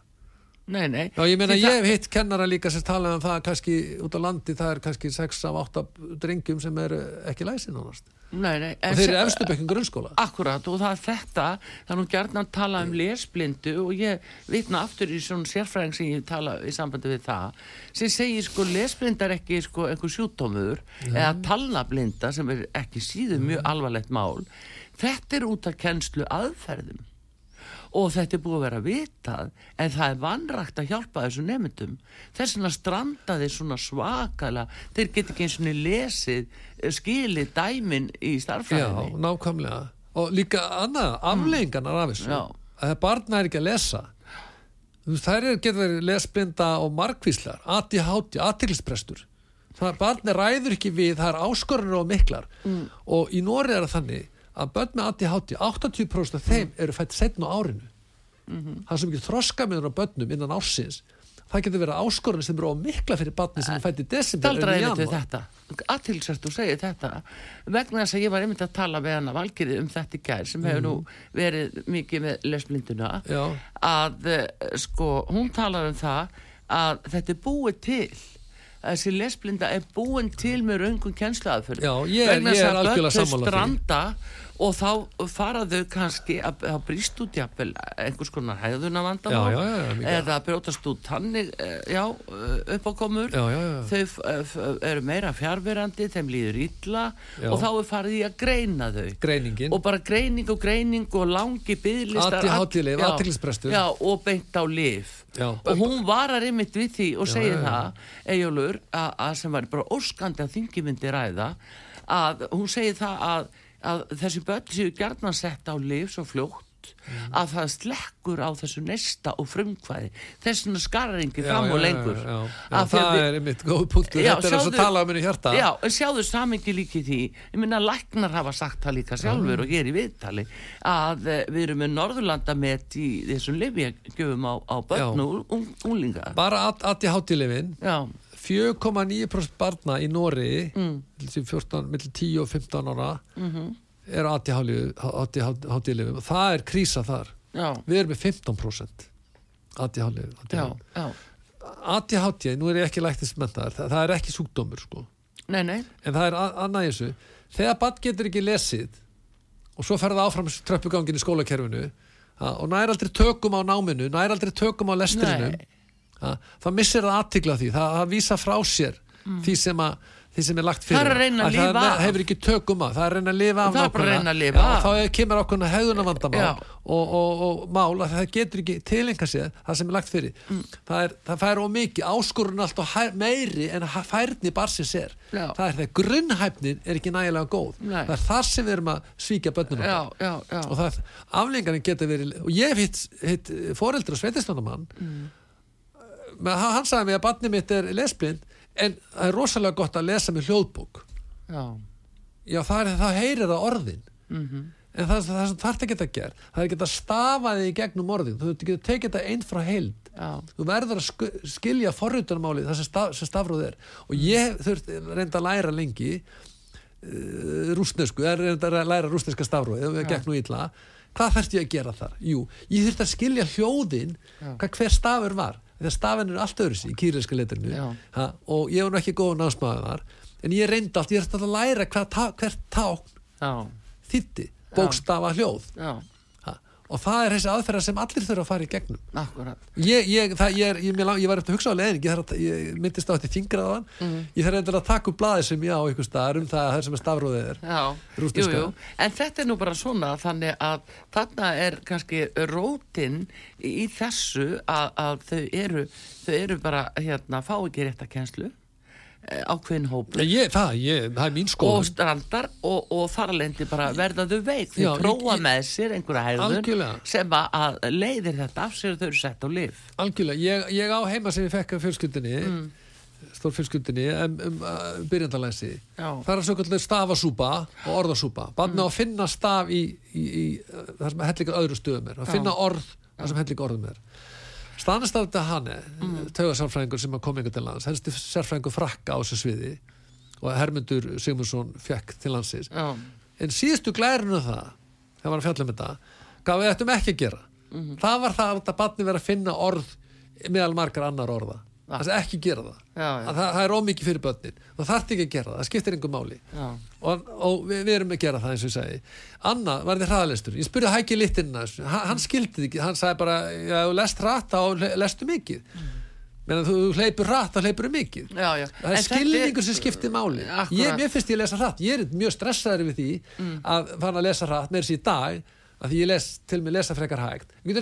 Nei, nei. Já, ég meina, Því ég hef hitt kennara líka sem talaði um það kannski út á landi, það er kannski 6 af 8 drengjum sem eru ekki læsin ánast. Nei, nei, Og þeir eru efstu bekkum grunnskóla. Akkurat og það er þetta það er nú gert að tala um lesblindu og ég vitna aftur í svona sérfræðing sem ég tala í sambandi við það sem segir sko lesblinda er ekki sko einhver sjúkdómur eða talnablinda sem er ekki síður mjög alvarlegt mál. Þetta er út af kennslu aðferðum og þetta er búið að vera vitað en það er vannrægt að hjálpa þessu nefndum þess vegna strandaði svona svakala þeir get ekki eins og lesið eh, skilið dæmin í Já, starffræðinni nákvæmlega. og líka annað, afleggingarnar af þessu. Já. að það barna er ekki að lesa. Þær er, getur verið lesblinda og markvíslar, ADHD, aðtilsprestur það barni ræður ekki við það er áskorunir og miklar. Mm. og í Nóri er það þannig að börn með ADHD 80% af þeim eru fætt setn á árinu. Það er svo mikið þroskamiður á börnum innan ársins. Það getur verið áskorunir sem eru á mikla fyrir barni sem er fætt í desember Staldraði einmitt við þetta. Aðtilsvært þú segir þetta vegna þess að ég var einmitt að tala við hana Valgeri um þetta í gær sem hefur nú verið mikið með lesblinduna Já. að eh, sko hún talar um það að þetta er búið til. Að þessi lesblinda er búin til með raungum Já, ég er- ég er algjörlega sammála því. Og þá fara þau kannski að, að brýst út jafnvel einhvers konar hæðuna vandamál Já, já, já, eða að brjótast út tannig já, upp á komur þau f- eru meira fjárverandi þeim líður illa og þá er farið í að greina þau. Greiningin. Og bara greining og greining og langi bygglistar og beint á lif og hún varar einmitt við því og segir það, að sem var bara óskandi að þingi myndi ræða að hún segir það að, að þessi börn séu gjarnan sett á lif svo fljótt Mm. að það slekkur á þessu nesta og frumkvæði. Þess vegna skarar engi Já, fram og lengur. já, já. Að Já, það við- er einmitt góð punktur. Já, þetta er þess að tala um henni hjarta. Já, sjáðu samingi líki því. Ég minna læknar hafa sagt það líka sjálfur og ég er í viðtali að eh, við erum með Norðurlandamet í þessum livjagjöfum á, á börn og ung, unglinga. Bara ADHD-lifin Já, 4,9% barna í Nóri Mm. millir 14, millir 10 og 15 ára Mhm. eru ADHD-lifin og það er krísa þar. Já, við erum með 15% ADHD já, já. ADHD, nú er ég ekki læktist menn það, það er ekki sjúkdómur sko. Nei, nei, en það er annað þessu. Þegar barn getur ekki lesið og svo ferða áfram tröppugangin í skólakerfinu og nær aldrei tökum á náminu nær aldrei tökum á lestrinum Nei. Ha, þá missir það aðtikla því það, það vísa frá sér því, sem að, því sem er lagt fyrir Það er að reyna að það lifa af. hefur ekki tökum að það er að reyna að lifa af Það að nákvæmlega. að þá kemur ákveðna hegðunavandamál Já. og, og, og mál að það getur ekki tilenga sér það sem er lagt fyrir Mm. það, er, það fær ómikið áskorun alltaf hæ- meiri en hæ- færni barsins er Já. það er þegar grunnhæfnin er ekki nægilega góð Nei. það er þar sem við erum að svíkja bönnum já, já, og það aflengarinn geta verið og ég hef hitt, hitt foreldra sveitistónamann mm. Hann, sagði mig að barni mitt er lesblind en það er rosalega gott að lesa með hljóðbók. Já, já það, er, það heyrir það orðin. Mhm, en það, það sem þarf ekki að gera það er ekki að stafa þig í gegnum orðin. Þú getur tekið þetta einn frá heild. Já, þú verður að skilja forritunarmáli það sem, staf, sem stafróð er. Og ég þurft reynda að læra lengi uh, rúsnesku eða reynda að læra rúsneska gekk nú illa. Hvað þarfst ég að gera þar? Jú, ég þurft að skilja hljóðin hvað hver stafur var þegar stafin eru allt öðru í kýrilska letrinu ha, og ég var nú ekki góð námsmaður þar en ég reyndi allt, ég þurft að læra hvað, tá, hvert tákn já, þýtti bókstafa hljóð. Já, og það er þessi aðferða sem allir þurfa að fara í gegnum. Akkurat. Ég, ég, það, ég, er, ég, mér var eftir að hugsa á leiðin ég, að- myndist á þetta þingraðan mm. ég þarf eitthvað að taka upp blaðið sem ég á einhver staðar um það, það sem er stafróðið er. Já, jú, jú, en þetta er nú bara svona þannig að þarna er kannski rótin í þessu að, að þau eru þau eru bara, hérna, fá ekki rétta kjenslu ákveðin hóp ég, það, ég, það er mín og skoðun strandar og, og þar lendi bara verða þau veik. Þau prófa með sér einhverja Algjörlega. sem að, leiðir þetta af sér og þau eru sett á lif algjörlega, ég, ég á heima sem ég fekk af fjölskyldinni mm. stór fjölskyldinni um, um uh, byrjandalæsi það er svo kallir stafasúpa og orðasúpa. Barni á að finna staf í, í, í uh, það sem hellingar öðru stöðum er. Að finna orð það sem hellingar orðum er Stanistaf þetta hann mm. taugasálfræðingur sem koma einhvern til lands helsti sérfræðingur frakka á þessu sviði og Hermundur Sigmundsson fekk til landsins Já, en síðustu glærinu það þegar var að fjalla um þetta hvað við ættum ekki að gera það var það að barni vera að finna orð meðal margar annar orða. Það er ekki gera það. Já, já. Að það, það er ómikið fyrir börnin. Það þarf ekki að gera það, það skiptir einhver máli. Já, og, og við, við erum að gera það eins og ég segi. Anna var þið hraðalestur ég spurði Hæki Littin hann, hann skildi þið ekki, hann sagði bara þú lest þá le- lestu mikið. Mm. menn þú hleypur hratt þá hleypur mikið. Já, já. það er skilningur sem skiptir máli. Ég, mér finnst ég lesa hratt, ég er mjög stressaður við því að fara að lesa hratt. Með þessi dag að því ég les til mig lesa frekar hægt. Ég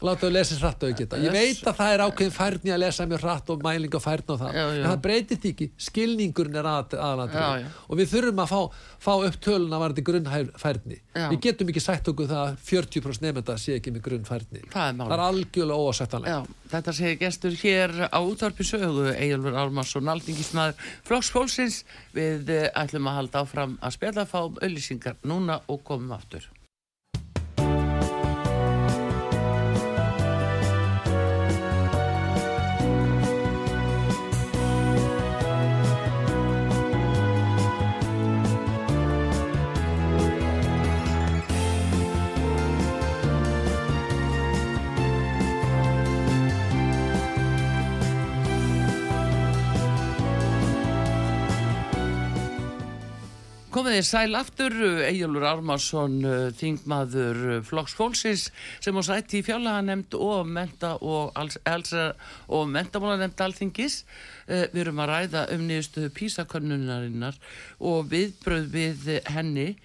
getur þetta ímyndað þessi próf fyrir börnin Já, láta þau lesa hratt og geta. Ég veit að það er ákveðin færni að lesa mjög hratt og mæling og færni og það Já, já. en það breytir því ekki, skilningurinn er að, aðlandri og við þurfum að fá, fá upp töluna varandi grunnfærni Já. við getum ekki sagt okkur það að 40% nefnda sé ekki með grunnfærni. Það er það er algjörlega óásættanlega þetta segir gestur hér á útvarpi sögu Egilfur Ármarsson, aldingismæður Flokks Fólksins. Við eh, ætlum að halda áfram að spjalla fáum auðlýsingar núna og komum aftur Komið þið sæl aftur, Egilur Ármarsson, þingmaður Flokks Fólksins sem á sætti í fjárlaganemnd og menta og, og mentamálanemnd alþingis. Eh, Við erum að ræða um niðurstöðu písakönnunarinnar og viðbröð við henni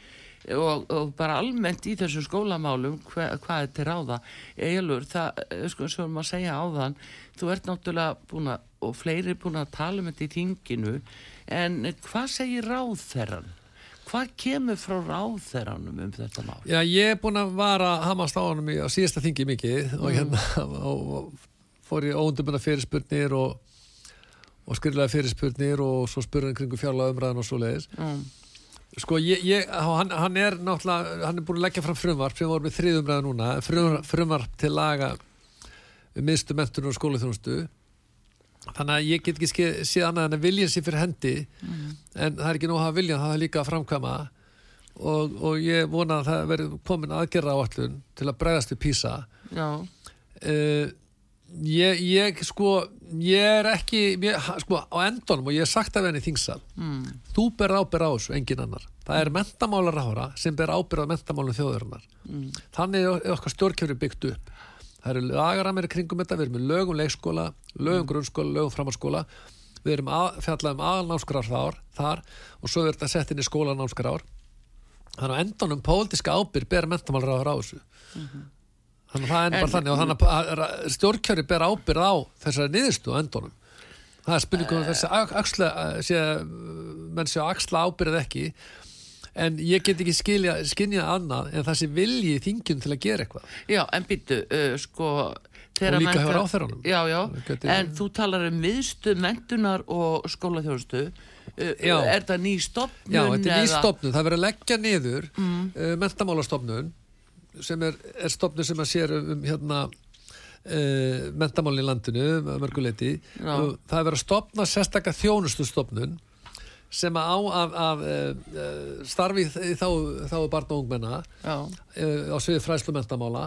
og, og bara almennt í þessum skólamálum hva, hvað er til ráða. Egilur, það, eh, sko, erum að segja áðan, þú ert náttúrulega búin að, og fleiri búin að tala um þetta í þinginu, en hvað segir ráðherran? Hvað kemur frá ráðherranum um þetta mál? Já, ég er búin að vara hamast á í, á síðasta þingi mikið og hérna og, og fór ég óundumuna fyrirspurnir og, og skriflega fyrirspurnir og svo spurði hann kringu fjárlega umræðan og svo leiðis. Mm. Sko, ég, ég, hann, hann er náttúrulega, hann er búin að leggja fram frumvarp sem voru með þriðumræða núna, frumvarp, til laga um miðstu mentunum og skólaþjónustu. Þannig að ég get ekki séð annað en að vilja sér fyrir hendi, en það er ekki nóg að hafa vilja, það er líka að framkvæma og, og ég vona að það verði komin aðgerra áallun til að bregðast við písa. Uh, ég, ég sko, ég er ekki, ég, sko, á endunum og ég hef sagt af henni þingsal, mm. þú ber ábyrð á þessu, engin annar. Það er mentamálarára sem ber ábyrð á mentamálum þjóðurinnar. Þannig er okkar stjórnkjöfri byggt upp. Það eru lagaramir kringum þetta, við erum með lögum leikskóla, lögum grunnskóla, lögum framhalskóla, við erum að, fjallað um aðalnámskrár þar, og svo er þetta sett inn í skólanámskrár. Þannig að endunum pólitíska ábyrð ber mentamálarára á þessu. Þannig að það er En- bara þannig og þannig að- stjórnkjöfri ber ábyrð á þessari niðurstu á endunum. Það er spurningum um þessi axla, sé, menn sé að axla ábyrð ekki en ég get ekki skilja, skynja annað en það sé vilji þingjum til að gera eitthvað já en býttu, uh, sko... Og líka hjá ráðherranum. Já, já, gæti- en þú talar um miðstu mentunar og skólaþjónustu. Uh, Já. er það ný stopnun? Já, þetta er ný stopnun, það verður að leggja niður mm. uh, mentamálastofnun sem er, er stopnun sem að sér um, um hérna uh, mentamálin í landinu mörguleiti það er verið að stopna sérstakka þjónustustofnun sem að á að, að uh, starfi þá, þá barn og ungmenna uh, á sviði fræslu mentamála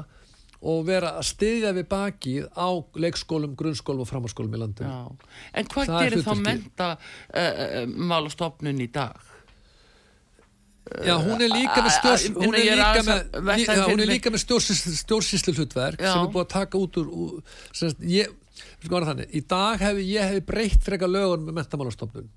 og vera að styðja við bakið á leikskólum, grunnskólum og framhalskólum í landinu. já. En hvað Það er gerir þá hlutverkið. menta uh, málastofnun í dag? Já, hún er líka með að stjórnsýslu hlutverk Já. sem er búið að taka út úr, úr sem sagt, ég, við sko þannig, í dag hef ég hef breytt frekar lögunum með mentamálastofnun.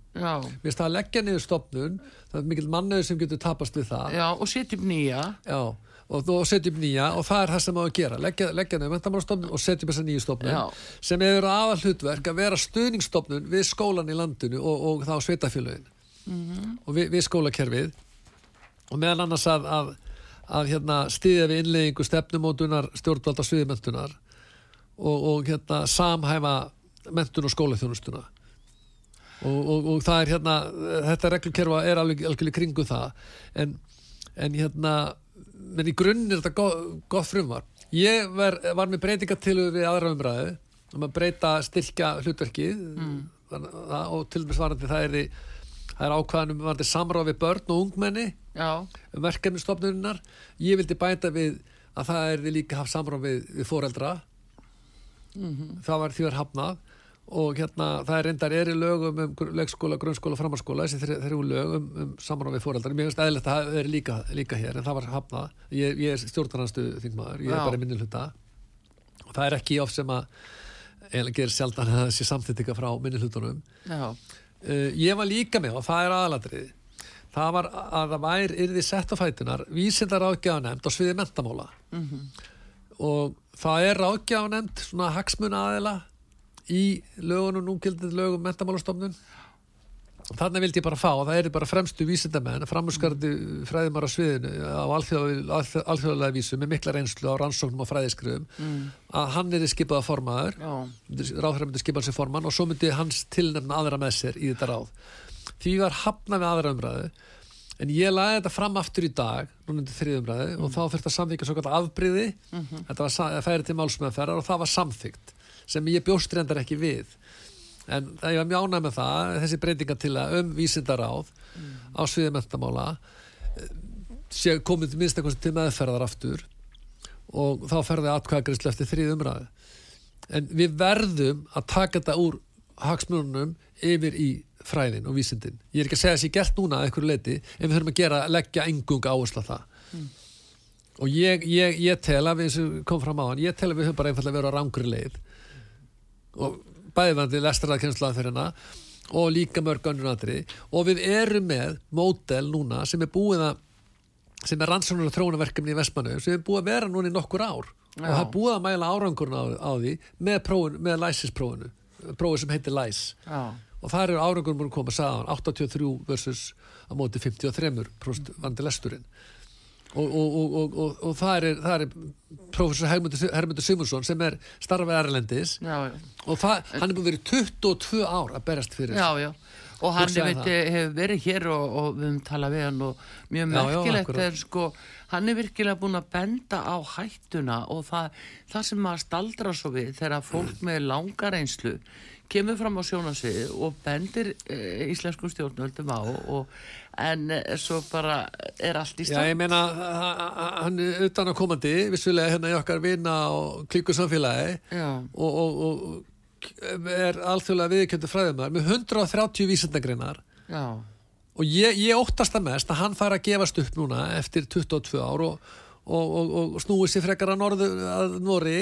Finnst það að leggja niður stofnun, það er mikill manniður sem getur tapast við það. já, og setjum nýja. Já, og þú setjum nýja og það er það sem á að gera leggja, leggja niður mentamálastofnun og setjum þessa nýju stofnun Já. sem hefur aðal hlutverk að vera stuðningsstofnun við skólan í landinu og, og þá sveitafélögin Mhm. og við, við skólakerfið og meðal annars að, að, að hérna, stiðja við innleggingu stefnumótunar stjórnvalda sviðmentunar og, og hérna, samhæfa mentun og skólaþjónustuna og, og, og það er hérna þetta reglukerfa er alveg, alveg kringu það. En, en hérna menn í grunn er þetta gott, gott frumvar ég var, var með breytingatilur við aðra umræðu um að breyta styrkja hlutverkið. Mm. og til dæmis varandi það er það er ákvæðanum varandi samráð við börn og ungmenni um verkefnistofnurinnar ég vildi bæta við að það er líka haft samráð við, við foreldra. Það var því var hafnað og hérna það er reyndar er í lögum um leikskóla, grunnskóla, framhalskóla þessi þrjú þrjú lög um, um samráð við foreldra mér finnst eðlilegt að það er líka, líka hér en það var hafnað. Ég, ég er stjórnarnastu þingmaður, ég Já. er bara minni hluta. Og það er ekki of sem að eiginlega gerir sjaldan að það sé samþýttika frá minni hlutunum. Já, uh, ég var líka með og það er aðalatrið það var að það væri yrði sett á fætunar vísindar ágjáðanemnd á sviði mentamála og það er ráðgjáfnend svona hagsmun aðila í lögunum núgildið lögum mentamálastofnun þannig vildi ég bara fá það eru bara fremstu vísindamenn framhúskarandi fræðimar á sviðinu á alþjóðlega vísu með mikla reynslu á rannsóknum og fræðiskriðum mm. að hann er skipað að formaður ráðhverja myndi skipað sér forman og svo myndi hans tilnefna aðra með sér í þetta ráð því var hafna við aðra umræðu en ég laði þetta fram aftur í dag núna undir þriðumræðu mm. og þá fyrir þetta samþykja svo kallar afbríði mm -hmm. þetta var færið til málsmeðferðar og það var samþygt sem ég bjóst reyndar ekki við en ég var mjög ánæg með það þessi breytinga til að um vísindaráð mm. á sviðið mentamála eh, sé komið minnst eitthvað til meðferðar aftur og þá ferði atkvæðagriðslu eftir þrið umræðu en við verðum að taka þetta úr hagsmunum yfir í fræðin og vísindin ég er ekki að segja að ég gert núna að einhverju leiti en við þurfum að gera, leggja engung áherslu á það mm. og ég, ég, ég tel að við komum fram á hann, ég tel að við höfum bara einfallega verið á rángri leið og bæðvandi lestraraðkennslaðferðina og líka mörg önnur aðri og við erum með mótel núna sem er búið að sem er rannsóknar og þróunarverkefni í Vestmannu sem er búið að vera núna í nokkur ár Já. og það er búið að mæla árangurna á, á því með, prófun, með læsisprófunu prófið sem heitir læs Já. og það eru árangurna múin að koma saman 83 versus á móti 53% vandi lesturinn og, og, og, og það er, það er professor Hermundur Simursson sem er starfið Erlendis já, já. og það, hann er búin verið 22 ár að berast fyrir já, já. og hann hefur verið hér og við höfum talað við hann og mjög merkilegt er sko hann er virkilega búin að benda á hættuna og það, það sem maður staldra svo við þegar fólk með langar einslu kemur fram á sjónasvið og bendir e, íslenskum stjórnvöldum á og, en e, svo bara er allt í stund Já, ég meina, hann er utan að komandi vissulega hérna í okkar vina og klíku samfélagi og, og, og er alþjóðlega viðkjöndu fræðumar með 130 vísendagreinar og ég, ég óttast það mest að hann fara að gefast upp núna eftir 22 ár og og, og, og snúið sér frekar að, norðu, að Nóri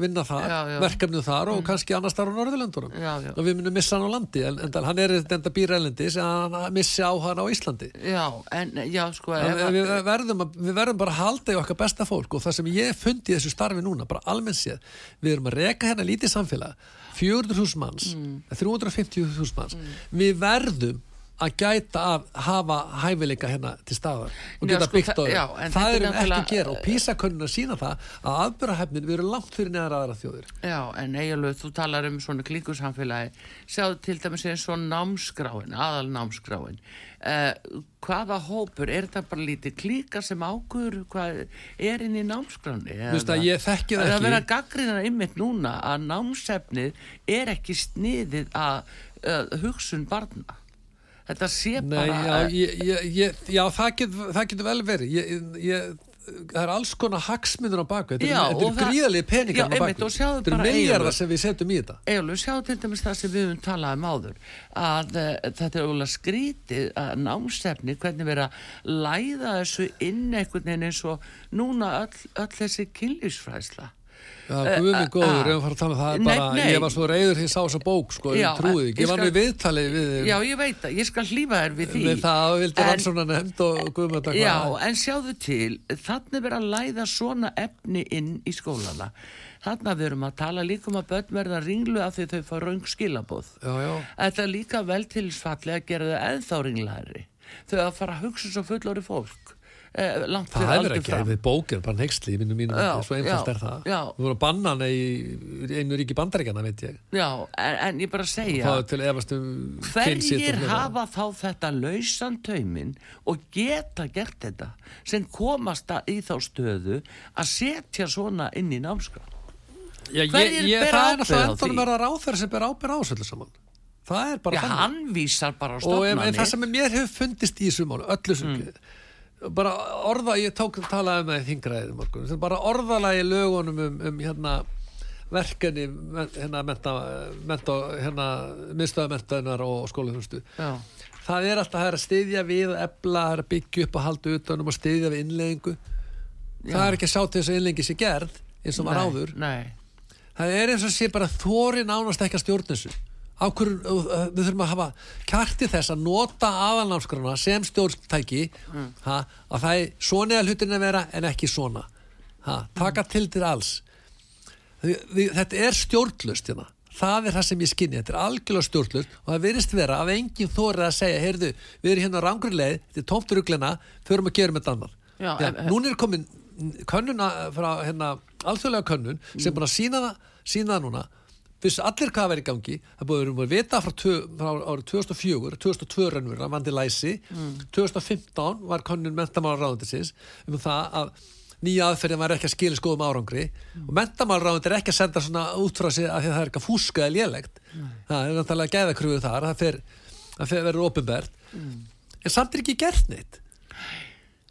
vinna þar, verkefnið þar og mm. kannski annars þar á Norðurlöndunum og við munum missa hann á landi en, en hann er þetta býrælendis en hann missi á hann á Íslandi Já, en já sko en, en, við, verðum að, við verðum bara að halda í okkar besta fólk og það sem ég fundi í þessu starfi núna bara almennt séð, við erum að reka hérna lítið samfélag 400.000 manns mm. 350.000 manns mm. við verðum að gæta að hafa hæfileika hérna til staðar og geta sko, byggt á það það erum ekki að gera og písakönnuna sína það að aðbörahefnin við erum langt fyrir neðar aðra þjóður Já, en eiginlega þú talar um svona klíkursamfélagi sjáðu til dæmis eins og námskráin aðal námskráin uh, hvaða hópur, er þetta bara lítið klíka sem águr hvað er inn í námskráni Þú veist að ég þekki það ekki Það verður að gaggrina ymmit núna að námsefnið er ekki sniðið að uh, hugsun barna þetta sé Nei, bara já, ég, ég, já það getur get vel verið. Ég, það er alls konar hagsmyndur á baku þetta já, er, er gríðalegi peningar á baku þetta er miljardar sem við setjum í þetta. Eilur, sjá til dæmis það sem við höfum talað um áður að uh, þetta er ólega skrítið að námsefni hvernig vera læða þessu inn einhvern veginn eins og núna öll, öll þessi kynlífsfræðsla Já, guðum við góður, ef við farum að tala um það nei, bara, nei. ég var svo reyður því að sá þessa bók sko, já, ég trúið ekki, ég var með viðtalið við Já, ég veit það, ég skal hlýfa þér við því. Við það vildi hann svona nefnd og guðum þetta Já, en sjáðu til þannig verður að læða svona efni inn í skólana. Þannig erum að tala líka um að börn verða ringlu af því þau fá raung skilabóð Þetta er líka vel tilsfalli að gera þau eðþá ringlæri þau að fara að hugsa svo fullori fólk eh, langt fyrir aldur fram. Það er bókir, bara nextli í minnum mínum já, svo einfalt já, er það. já. þú voru að banna hann í einu ríki bandaríkjana veit ég. Já, en, en ég bara segja um hverjir hafa þá þetta lausan taumin og geta gert þetta sem komast í þá stöðu að setja svona inn í námskap hverjir ber ábyrð á því það er náttúrulega endur að vera ráþæri sem ber ábyrð ásöldu saman. Það er bara já, hann vísar bara á stofnani og en, það sem mér hefur fundist í þessu málu öllu sem mm bara orða, ég tók að tala um það í þingræðið morgun, bara orðalagi lögunum um, um hérna verkefni hérna menta, menta hérna miðstöðamentaðinar og skólaþjónustu. Það er alltaf að stiðja við ebla, byggja upp og halda utanum og stiðja við innleggingu það er ekki til þess að innleggingi sé gerð eins og maður áður. nei. það er eins og sé bara þóri nánast ekki að stjórn þessu Ákur, uh, við þurfum að hafa kjarti þess að nota aðalnámskrona sem stjórnstæki mm. ha, að það er svona eða hlutin að vera en ekki svona ha, taka til til alls. Þetta er stjórnlust hérna. það er það sem ég skinni, þetta er algjörlega stjórnlust og það virðist vera að enginn þórið að segja heyrðu, við erum hérna á rangri leið þetta er tómturuglina, förum að gera með annar Já, Já, en- núna er komin könnuna frá hérna, alþjóðlega könnun sem er búin að sína það núna fyrst allir hvað að vera í gangi það er búin að vita frá, frá árið 2004 2002 rannur að vandi læsi. 2015 var könnun mentamála ráðundisins um það að nýja aðferðin var ekki að skila skoðum árangri. Og mentamála ráðundir er ekki að senda svona út frá sig að það er ekki að fúska eða lélegt. Það er náttúrulega gæðakröfu þar það fer, það fer verður opinbert. En samt er ekki gert neitt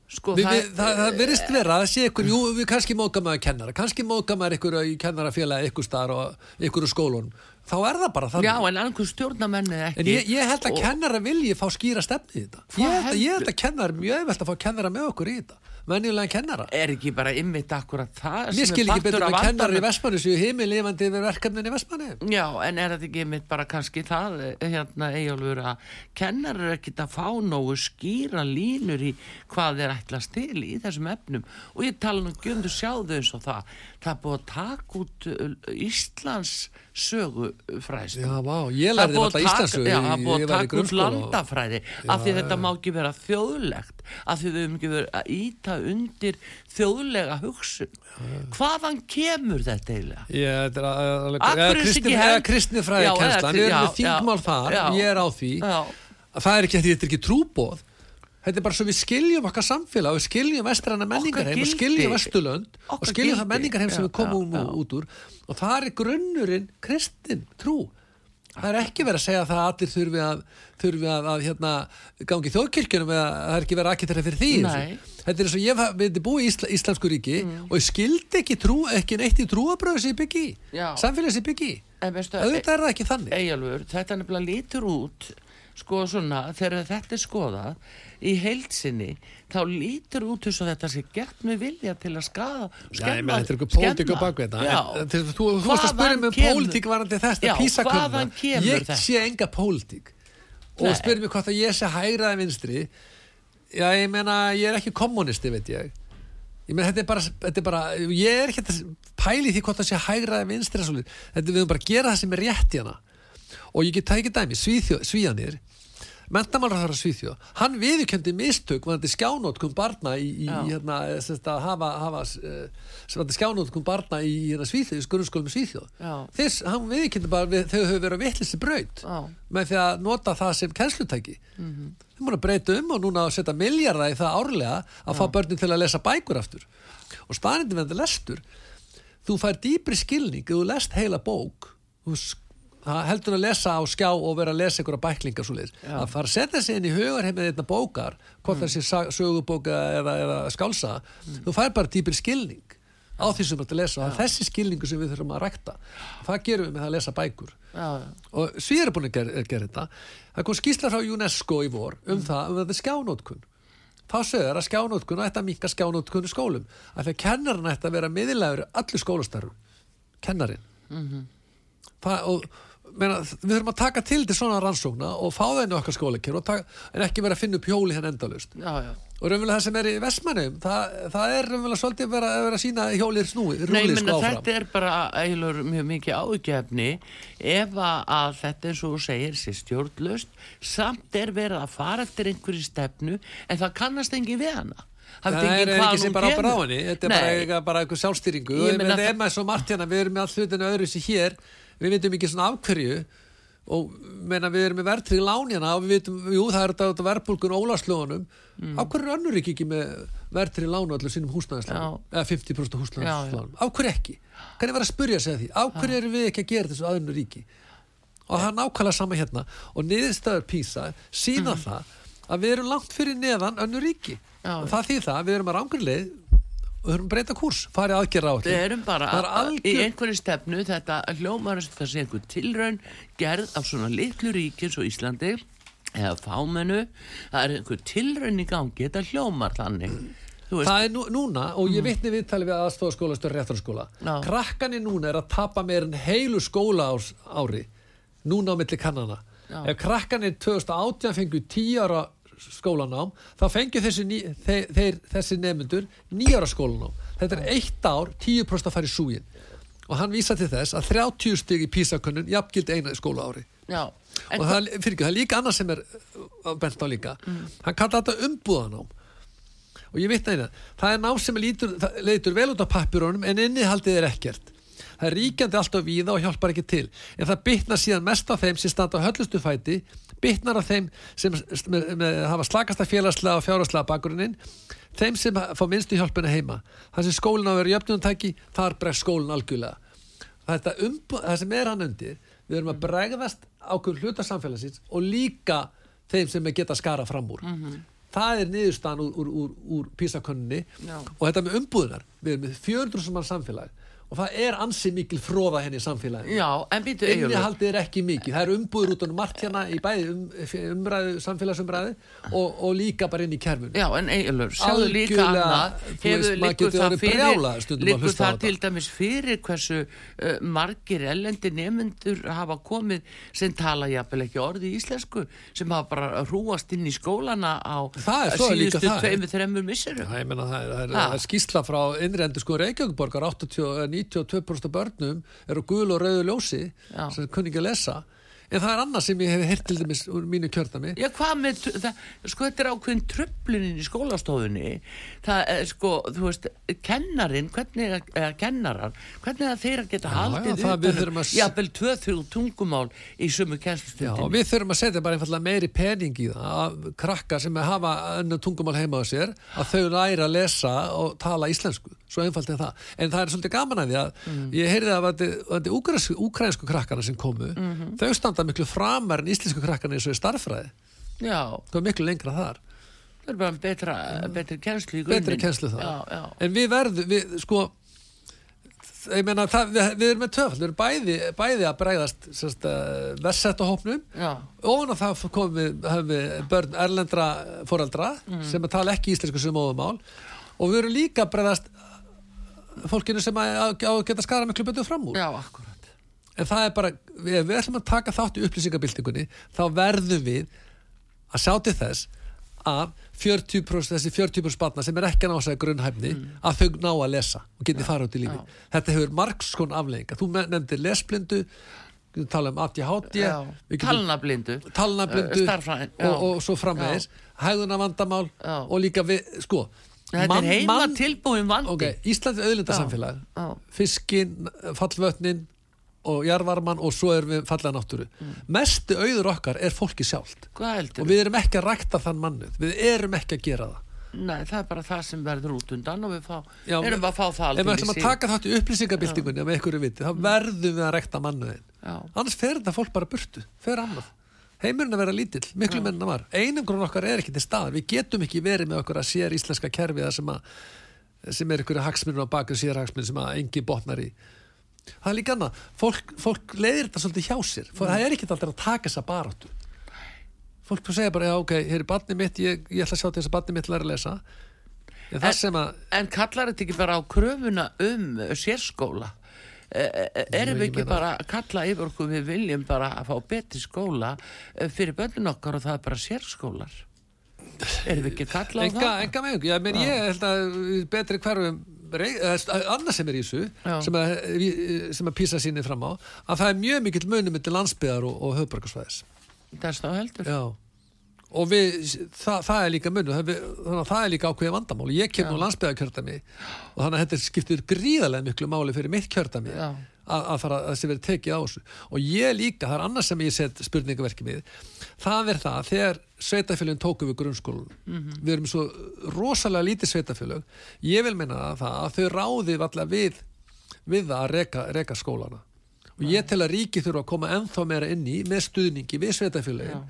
Sko, Vi, við, það, það verðist vera að sé ykkur, jú, við kannski móka maður kennara, kannski móka maður ykkur í kennarafélagi ykkur staðar og ykkur úr skólunum. Þá er það bara þannig. Já, en annars stjórnamenni ekki. En ég, ég held að Og- kennara vilji fá skýra stefni í þetta. Ég held, ég held að kennara mjög velt að fá kennara með okkur í þetta. Venjulega kennara. Er ekki bara ymmit akkurat það Mér skil ekki betur af með kennarar í vandanum? Vestmanni sem heimi lifandi yfir verkefnin í Vestmanni. Já, en er þetta ekki ymmit bara kannski það, eh, hérna, Eyjólfur, að kennar er ekkit að fá nógu skýra línur í hvað þeir ætlast til í þessum efnum og ég tala nú ekki um þú sjáðu eins og það það er búið að taka út uh, Íslands íslensku. Já, það er búið að taka út landafræði af því þetta má ekki vera þjóðlegt af því við höfum ekki verið að íta undir þjóðlega hugsun hvaðan kemur þetta eiginlega? Ég, þetta er að- alveg, eða þessi kristni, ekki eða hend- kristni fræði Já, kennslan, eða- við erum já, með þingmál já, þar, já. ég er á því Já. að það er ekki, þetta er ekki trúbóð þetta er bara svo við skiljum okkar samfélag við skiljum vestræna menningar heim og gildi. skiljum vesturlönd og skiljum það gildi. menningar heim sem Já, við komum já, já. út úr og það er grunnurinn kristin trú það er ekki verið að segja að það allir þurfi að, þurfi að, að hérna, gangi þjóðkirkjunum eða það er ekki verið aðkittra fyrir því. Mm. þetta er eins og ég við búið í Ísla, Íslamsku ríki og ég skildi ekki trú, ekki neitt í trúabröðu sem ég byggi samfélagi sem ég byggi auðvitað er það ekki þannig Eyjálfur, þetta nefnilega lítur út sko svona, þegar þetta er skoðað í heilsinni þá lítur út þess að þetta sé gert með vilja til að skada er. En Þú, varst að spyrja mig um pólitík varandi Já, písakunna hvaðan kemur Ég sé enga pólitík. Og spyrir mig hvort að ég sé hægraði vinstri. Já, ég meina, ég er ekki kommunisti, veit ég. Ég meina, þetta er bara, þetta er bara ég er ekki að pæli því hvort það sé hægraði vinstri þetta við höfum bara að gera það sem er rétt í hana. Og ég get tækið dæmi, Svíþjó, Svíjanir mentamálraðara Svíþjó hann viðurkendi mistök varandi skjánótkum barna í, í Já. hérna, semst að hafa, hafa eh, varandi skjánótkum barna í hérna, Svíþjó, í skurðskólum Svíþjó Já. þess, hann viðurkendi bara við, þau höfðu verið að vitlisli braut Já. með því að nota það sem kennslutæki mm -hmm. þau múin að breyta um og núna að setja miljardar í það árlega að fá börnin til að lesa bækur aftur og spanindi þetta lestur þú fær dýpri skilning þú lest heila bók þú það heldur að lesa á skjá og vera að lesa einhverja bæklingar svo leiðis að fara að setja sig inn í hugarheimið einna bókar hvort það sé sögubóka eða, eða skálsa þú fær bara dýpri skilning á því sem þú ert að lesa og það er þessi skilningu sem við þurfum að rækta. Það gerum við með það að lesa bækur. Já, og Svíður er búin að gera, gera þetta. Það kom skýrsla frá UNESCO í vor um það, um þetta skjánótkun þá sögur að skjánótkun ætti að minka skjánótkun í skólum af því að kennarinn ætti að vera miðlægur allir skólastarfum kennarinn. Það, og meina, við þurfum að taka til til svona rannsókna og fá það inn í okkar skóleikir en ekki vera að finna upp hjóli henn endalust já, já. og raunverulega það sem er í Vestmannum það, það er raunverulega svolítið vera, vera að sína hjólið snúi, menna, sko áfram. þetta er bara eiginlega mjög mikið ágefni ef að þetta eins og segir sé stjórnlaust. Samt er verið að fara eftir einhverju stefnu en það kannast engin við hana. Það er ekki sem bara á kemur. bráðinni, þetta er bara, bara eitthvað sjálfstýringu. Meina það- er maður svo margt hérna, við erum með all hlutinu öðru sér hér, við veitum ekki svona af hverju og meina við erum með verðtrygg lánjana og við veitum, jú það er þetta verðbólgun ólaslóðunum, Mm. af hverju er önnur ekki ekki með verðtrygg lánu allir sínum húsnæðislánum, eða 50% húsnæðislánum, af hverju ekki? Hvernig var að spurja sig að því, af hverju erum við ekki að gera þessu aðunur ríki? og það er nákvæmlega sama hérna. Og niðurstöður PISA sína það að við erum langt fyrir neðan önnur ríki. Já. og það þýð það að við erum að og við að breyta kúrs, farið aðgerra á Við erum bara að- í algjör einhverju stefnu þetta hljómar eins og það sé einhver tilraun gerð af svona litlu ríki eins og Íslandi eða fámennu. Það er einhver tilraun í gangi þetta hljómar þannig. Það er nú, núna og ég vitni viðtali við aðstofaskóla stöður réttarskóla. Já. krakkanir núna er að tapa meir en heilu skóla ári núna á milli kannana. Já. ef krakkanir 2018 fengu 10 ára skólanám þá fengju þessi, þeir, þessi nefndur nýjára skólanám. Þetta er eitt ár, 10% að fara í súgin og hann vísa til þess að 30 stig í písakönnun jafngild eina skóla ári. Já, og það, fyrir það er líka annað sem er uh, bent á líka. Hann kallar þetta umbúðanám. Og ég vitna eina það. Er nám sem það leitur vel út á pappirunum en innihaldið er ekkert það er ríkjandi alltaf víða og hjálpar ekki til. En það bitnar síðan mest á þeim sem standa á höllustu fæti bitnar á þeim sem með, með, hafa slakasta félagslega og fjárhagslega bakgrunnin þeim sem fá minnstu hjálpina heima. Það sem skólinn á að vera jöfnumtæki þar bregst skólinn algjörlega. Þetta umbúð, það sem er hann undir við erum að bregðast ákveður hluta samfélagsins og líka þeim sem geta skara fram úr. Það er niðurstaðan úr, úr, úr, úr písakönninni og þetta með umbúðunar við erum með 400 sem mann samfélag og það er ansi mikil fróða henni í samfélaginu. Innihaldið er ekki mikið, það eru umbúður út á margt hérna í bæði um, umræðu, samfélagsumræðu og, og líka bara inn í kerfinu. Já, en Eyjólfur, sjáðu líka annað. hefur getur það fyrir á það til dæmis fyrir hversu uh, margir ellendi nefnendur hafa komið sem tala jafnvel ekki orði í íslensku sem hafa bara hrúast inn í skólana á er síðustu tveimur, þreimur meina, það, er, er, er skýsla frá innrendu sko Reykjavíkborgar 80, eh, 92% af börnum eru gul og rauðu ljósi Já. sem kunni ekki að lesa en það er annað sem ég hef heyrt til dæmis úr mínu kjördami Já, hvað með, það, sko, þetta er ákveðin tröflunin í skólastofunni, það er, sko, þú veist, kennarin, hvernig, er- kennarar, hvernig er þeir að geta Já, haldið já, það við utan þurfum um, að s- jafnvel tvö, þrjú tungumál í sömu Já, kennslustundin. og við þurfum að setja bara einfallega meiri pening í það að krakka sem hafa önnu tungumál heima á sér að þau læra að lesa og tala íslensku, svo einfalt er það en það er svolítið gaman að því að Mm. ég heyrði að þetta úkransku, úkransku krakkana sem komu, Mhm. þau standa miklu framar en íslensku krakkana eins og í starffræði Já, það er miklu lengra þar. Það er bara betra, betri kennslu í betri kennslu það Já, já. en við verðum, við sko meina, það, við, við erum með töfald við erum bæði, bæði að bregðast uh, versetta hópnum Já, ofan á það komum við, við börn erlendra foreldra sem að tala ekki íslensku sem móðumál og við erum líka að bregðast fólkinu sem að, að, að geta skara miklu betur fram úr. Já, akkurat. En það er bara, við, við ætlum að taka þátt í upplýsingabildingunni, þá verðum við að sjá til þess að 40% þessi 40% barna sem er ekki að ná að grunnhæfni að þau ná að lesa og geti fara út í lífi já. þetta hefur margskon aflegginga þú nefndir lesblindu við talað um ADHD talnablindu. talnablindu já. og, og svo framvegis hægðuna vandamál Já. og líka við, sko Þetta er heima tilbúin vandi. ok, Íslandi auðlindasamfélag Já. fiskin, fallvötnin og jarvarman og svo erum við fallega náttúru. Mestu auður okkar er fólki sjálft. Og við erum ekki að rækta þann mannuð við erum ekki að gera það. Nei, það er bara það sem verður út undan og við fá, Já, erum að fá það ef við ætlum að taka þátt í upplýsingabildingunni með einhverju viti, þá verðum við að rækta mannuðin annars fer þetta fólk bara burtu, fer annað. Heimurinn að vera lítill, miklu menn að var. Einangrun okkar er ekki til staðar, við getum ekki verið með okkur að sér íslenska kerfi það sem, að, sem er einhverju hagsmunum á baku sér hagsmunum sem að engi botnar í það er líka annað, fólk, fólk leiðir þetta svolítið hjá sér, mm. það er ekki alltaf að taka þessa baráttu fólk þú segja bara, já ok, hér er barni mitt ég, ég ætla að sjá til þess að barni mitt læra að lesa en það En- sem að En kallar þetta ekki bara á kröfuna um sérskóla? E- e- Erum við ég ekki meina- bara að kalla yfir okkur við viljum bara að fá betri skóla eh, fyrir börnun okkar og það er bara sérskólar? Erum við ekki að kalla á enga, það? enga með ég, men, ég held að betri hverfum annað sem er í þessu sem að, sem að písa sínir fram á að það er mjög mikill munum til landsbyðar og, og höfbrukarsvæðis Það er stá heldur. Já. Og við, það, það er líka munum þannig að það er líka ákveðið vandamál. Ég kem nú landsbyðarkjördami og þannig að þetta skiptir gríðarlega miklu máli fyrir mitt kjördami Já. Að, að fara að þessi verið tekið á þessu. Og ég líka, það er annars sem ég set spurningaverki við. Það er það, þegar sveitafélagin tóku við grunnskólun Mhm. við erum svo rosalega lítið sveitafélag ég vil meina það að þau ráði allar við, við að reka, reka skólana. Og ég tel að ríki þurfa að koma ennþá meira inn í með stuðningi við sveitafélagin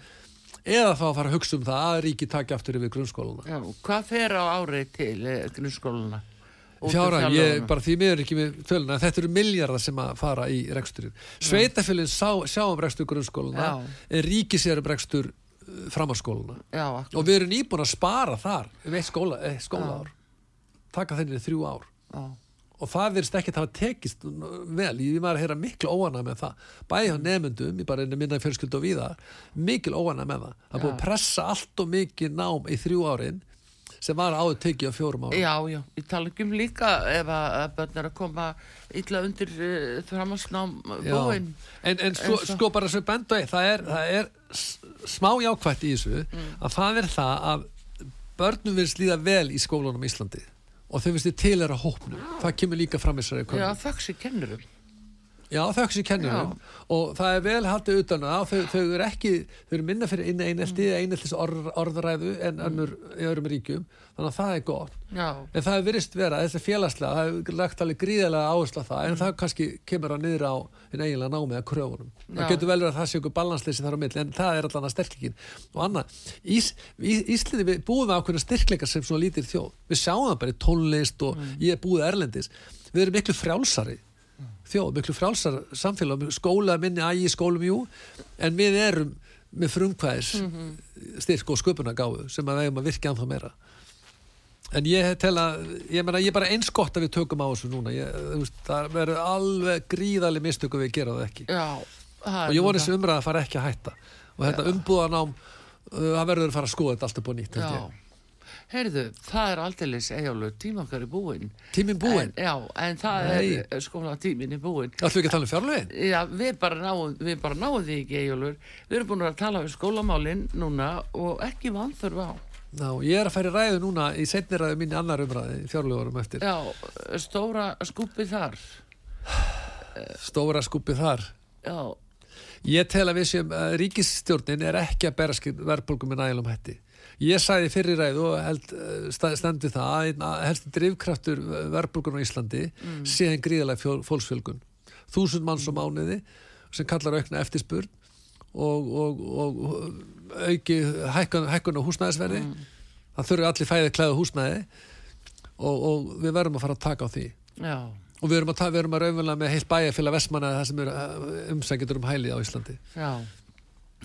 eða þá að fara að hugsa um það að ríki taki aftur yfir grunnskólana. Já, hvað fer á árið til eh, úr Fjára, ég bara því miður ekki með töluna. Þetta eru miljardar sem að fara í reksturinn. Sveitafélagin sjá um rekstur grunnskóluna en ríki sér um rekstur framhalskóluna Já, akkur. og við erum nýbúin að spara þar um eitt skóla, eitt skólaár. Taka þenni þrjú ár. Já. og það virðist ekki að hafa tekist vel, ég var að heyra miklu óana með það, bæði á nefndum ég bara einu minna fjölskyld og víða mikil óana með það, það er búið að pressa allt og mikið nám í þrjú árin sem var áður tekið á fjórum árum. Já, já, ég tala ekki um líka ef að börn er að koma illa undir uh, framhansnám Já. búin. En, en svo- sko bara svo bendu það er, það er smá jákvætt í þessu að það er það að börnum vil slíða vel í skólunum í Íslandi og þau finnst þið til er að hópnum. Það kemur líka fram í þessari Já, þöggs í kennurum Já, þau sem kennurum. Og það er vel haldið utan að þau, þau eru ekki, þau eru minna fyrir inn einelti mm. eineltis orð, orðræðu en önnur í öðrum ríkjum, þannig að það er gott. Já, en það er virist vera, þessi félagslega það er lagt alveg gríðarlega áherslu á það en það kannski kemur að niður á hinn eiginlega námið að kröfunum, Já. það getur vel verið að það sé okkur balansleysi þar á milli, en það er allan að sterklíkin og annað, Ís, Ís, Íslandi við búum við ákveðna styrkleikar sem svona lítir þjóð, við sjáum það bara í tónlist og ég er búið erlendis, við erum miklu frjálsari þjóð, miklu frjálsar samfélag skóla minni ægi skólum jú. En við erum með frumkvæðis styrk og sköpuna gáfu sem að við eigum að virka anþá meira. En ég tel að ég, meina, ég er bara eins gott að við tökum á þessu núna. Ég, veist, það verður alveg gríðaleg mistöku við gera það ekki. Já og ég nú voni það. þessi umræða að fara ekki að hætta. Og þetta umbúðanám uh, það verður að fara að skoða þetta allt upp á nýtt. Já, heyrðu, það er aldeilis eigjálfur tímankar í búin tíminn búinn, en, Já, en það Nei. er skóla tíminn í búin ætlum við ekki að tala um fjárlögin? Já, við bara náum, við bara náum því ekki eigjálfur Við erum búin að tala um skólamálin núna og ekki vanþörf á. Ná, ég er að færi ræðu núna í setni ræðu minni annar umræði fjárlögurum eftir. Já, stóra skúpið þar. Stóra skupið þar. Já, Ég tel að við séum að ríkisstjórnin er ekki að bera verðbólgum með nægilum hætti. Ég sagði fyrir ræðu og held, eh, stendur það að einn helsti drifkraftur verðbólgun á Íslandi mm. sé einn gríðalega fólksfjölgun. Þúsund manns á mánuði sem kallar aukna eftirspurn og, og, og auki hækkun, hækkun á húsnæðisverði. Það þurfi allir fæði klæða húsnæði og, og við verðum að fara að taka á því. já, Og við erum að, við erum að raunverulega með heilt bæjarfélag Vestmanna það sem eru umsækjendur um hæli á Íslandi já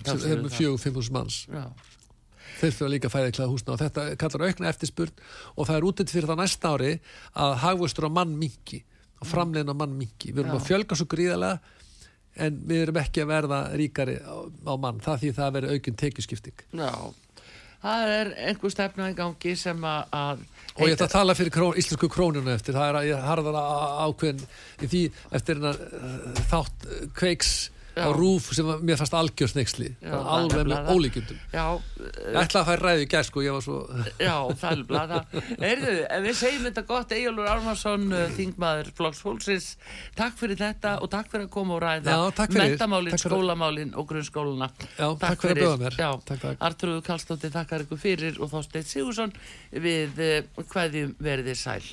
sem er með fjögur, fimm hús manns Já, þeir fyrir líka fæði klæða húsna og þetta kallar aukna eftirspurn og það er útitt fyrir það næsta ári að hagvöstur á mann minki og framlegin á mann minki við erum Já. að fjölga svo gríðarlega en við erum ekki að verða ríkari á, á mann, það því það verður aukinn tekjuskipting. Já. Það er einhver stefna í gangi sem að, að og ég ætla að tala fyrir krón, íslensku krónuna eftir. Það er að ég harðar ákveðin í því eftir uh, þátt uh, kveiks. Á rúf sem var, mér fannst algjör sneiksli Já, alveg með Já, ég ætla að færa ræði í gæð sko, ég var svo Já, það er blada. Heyrðu, við segjum þetta gott, Egilur Ármarsson, þingmaður Flokks Fólksins, takk fyrir þetta og takk fyrir að koma og ræða takk mentamálin, Takk skólamálin og grunnskóluna. Já, takk fyrir að bjóða mér. Já, Takk, takk. Artrúðu Kallstóttir, takkar ykkur fyrir og þá steitt Sigursson við uh, hverjum verðið sæl.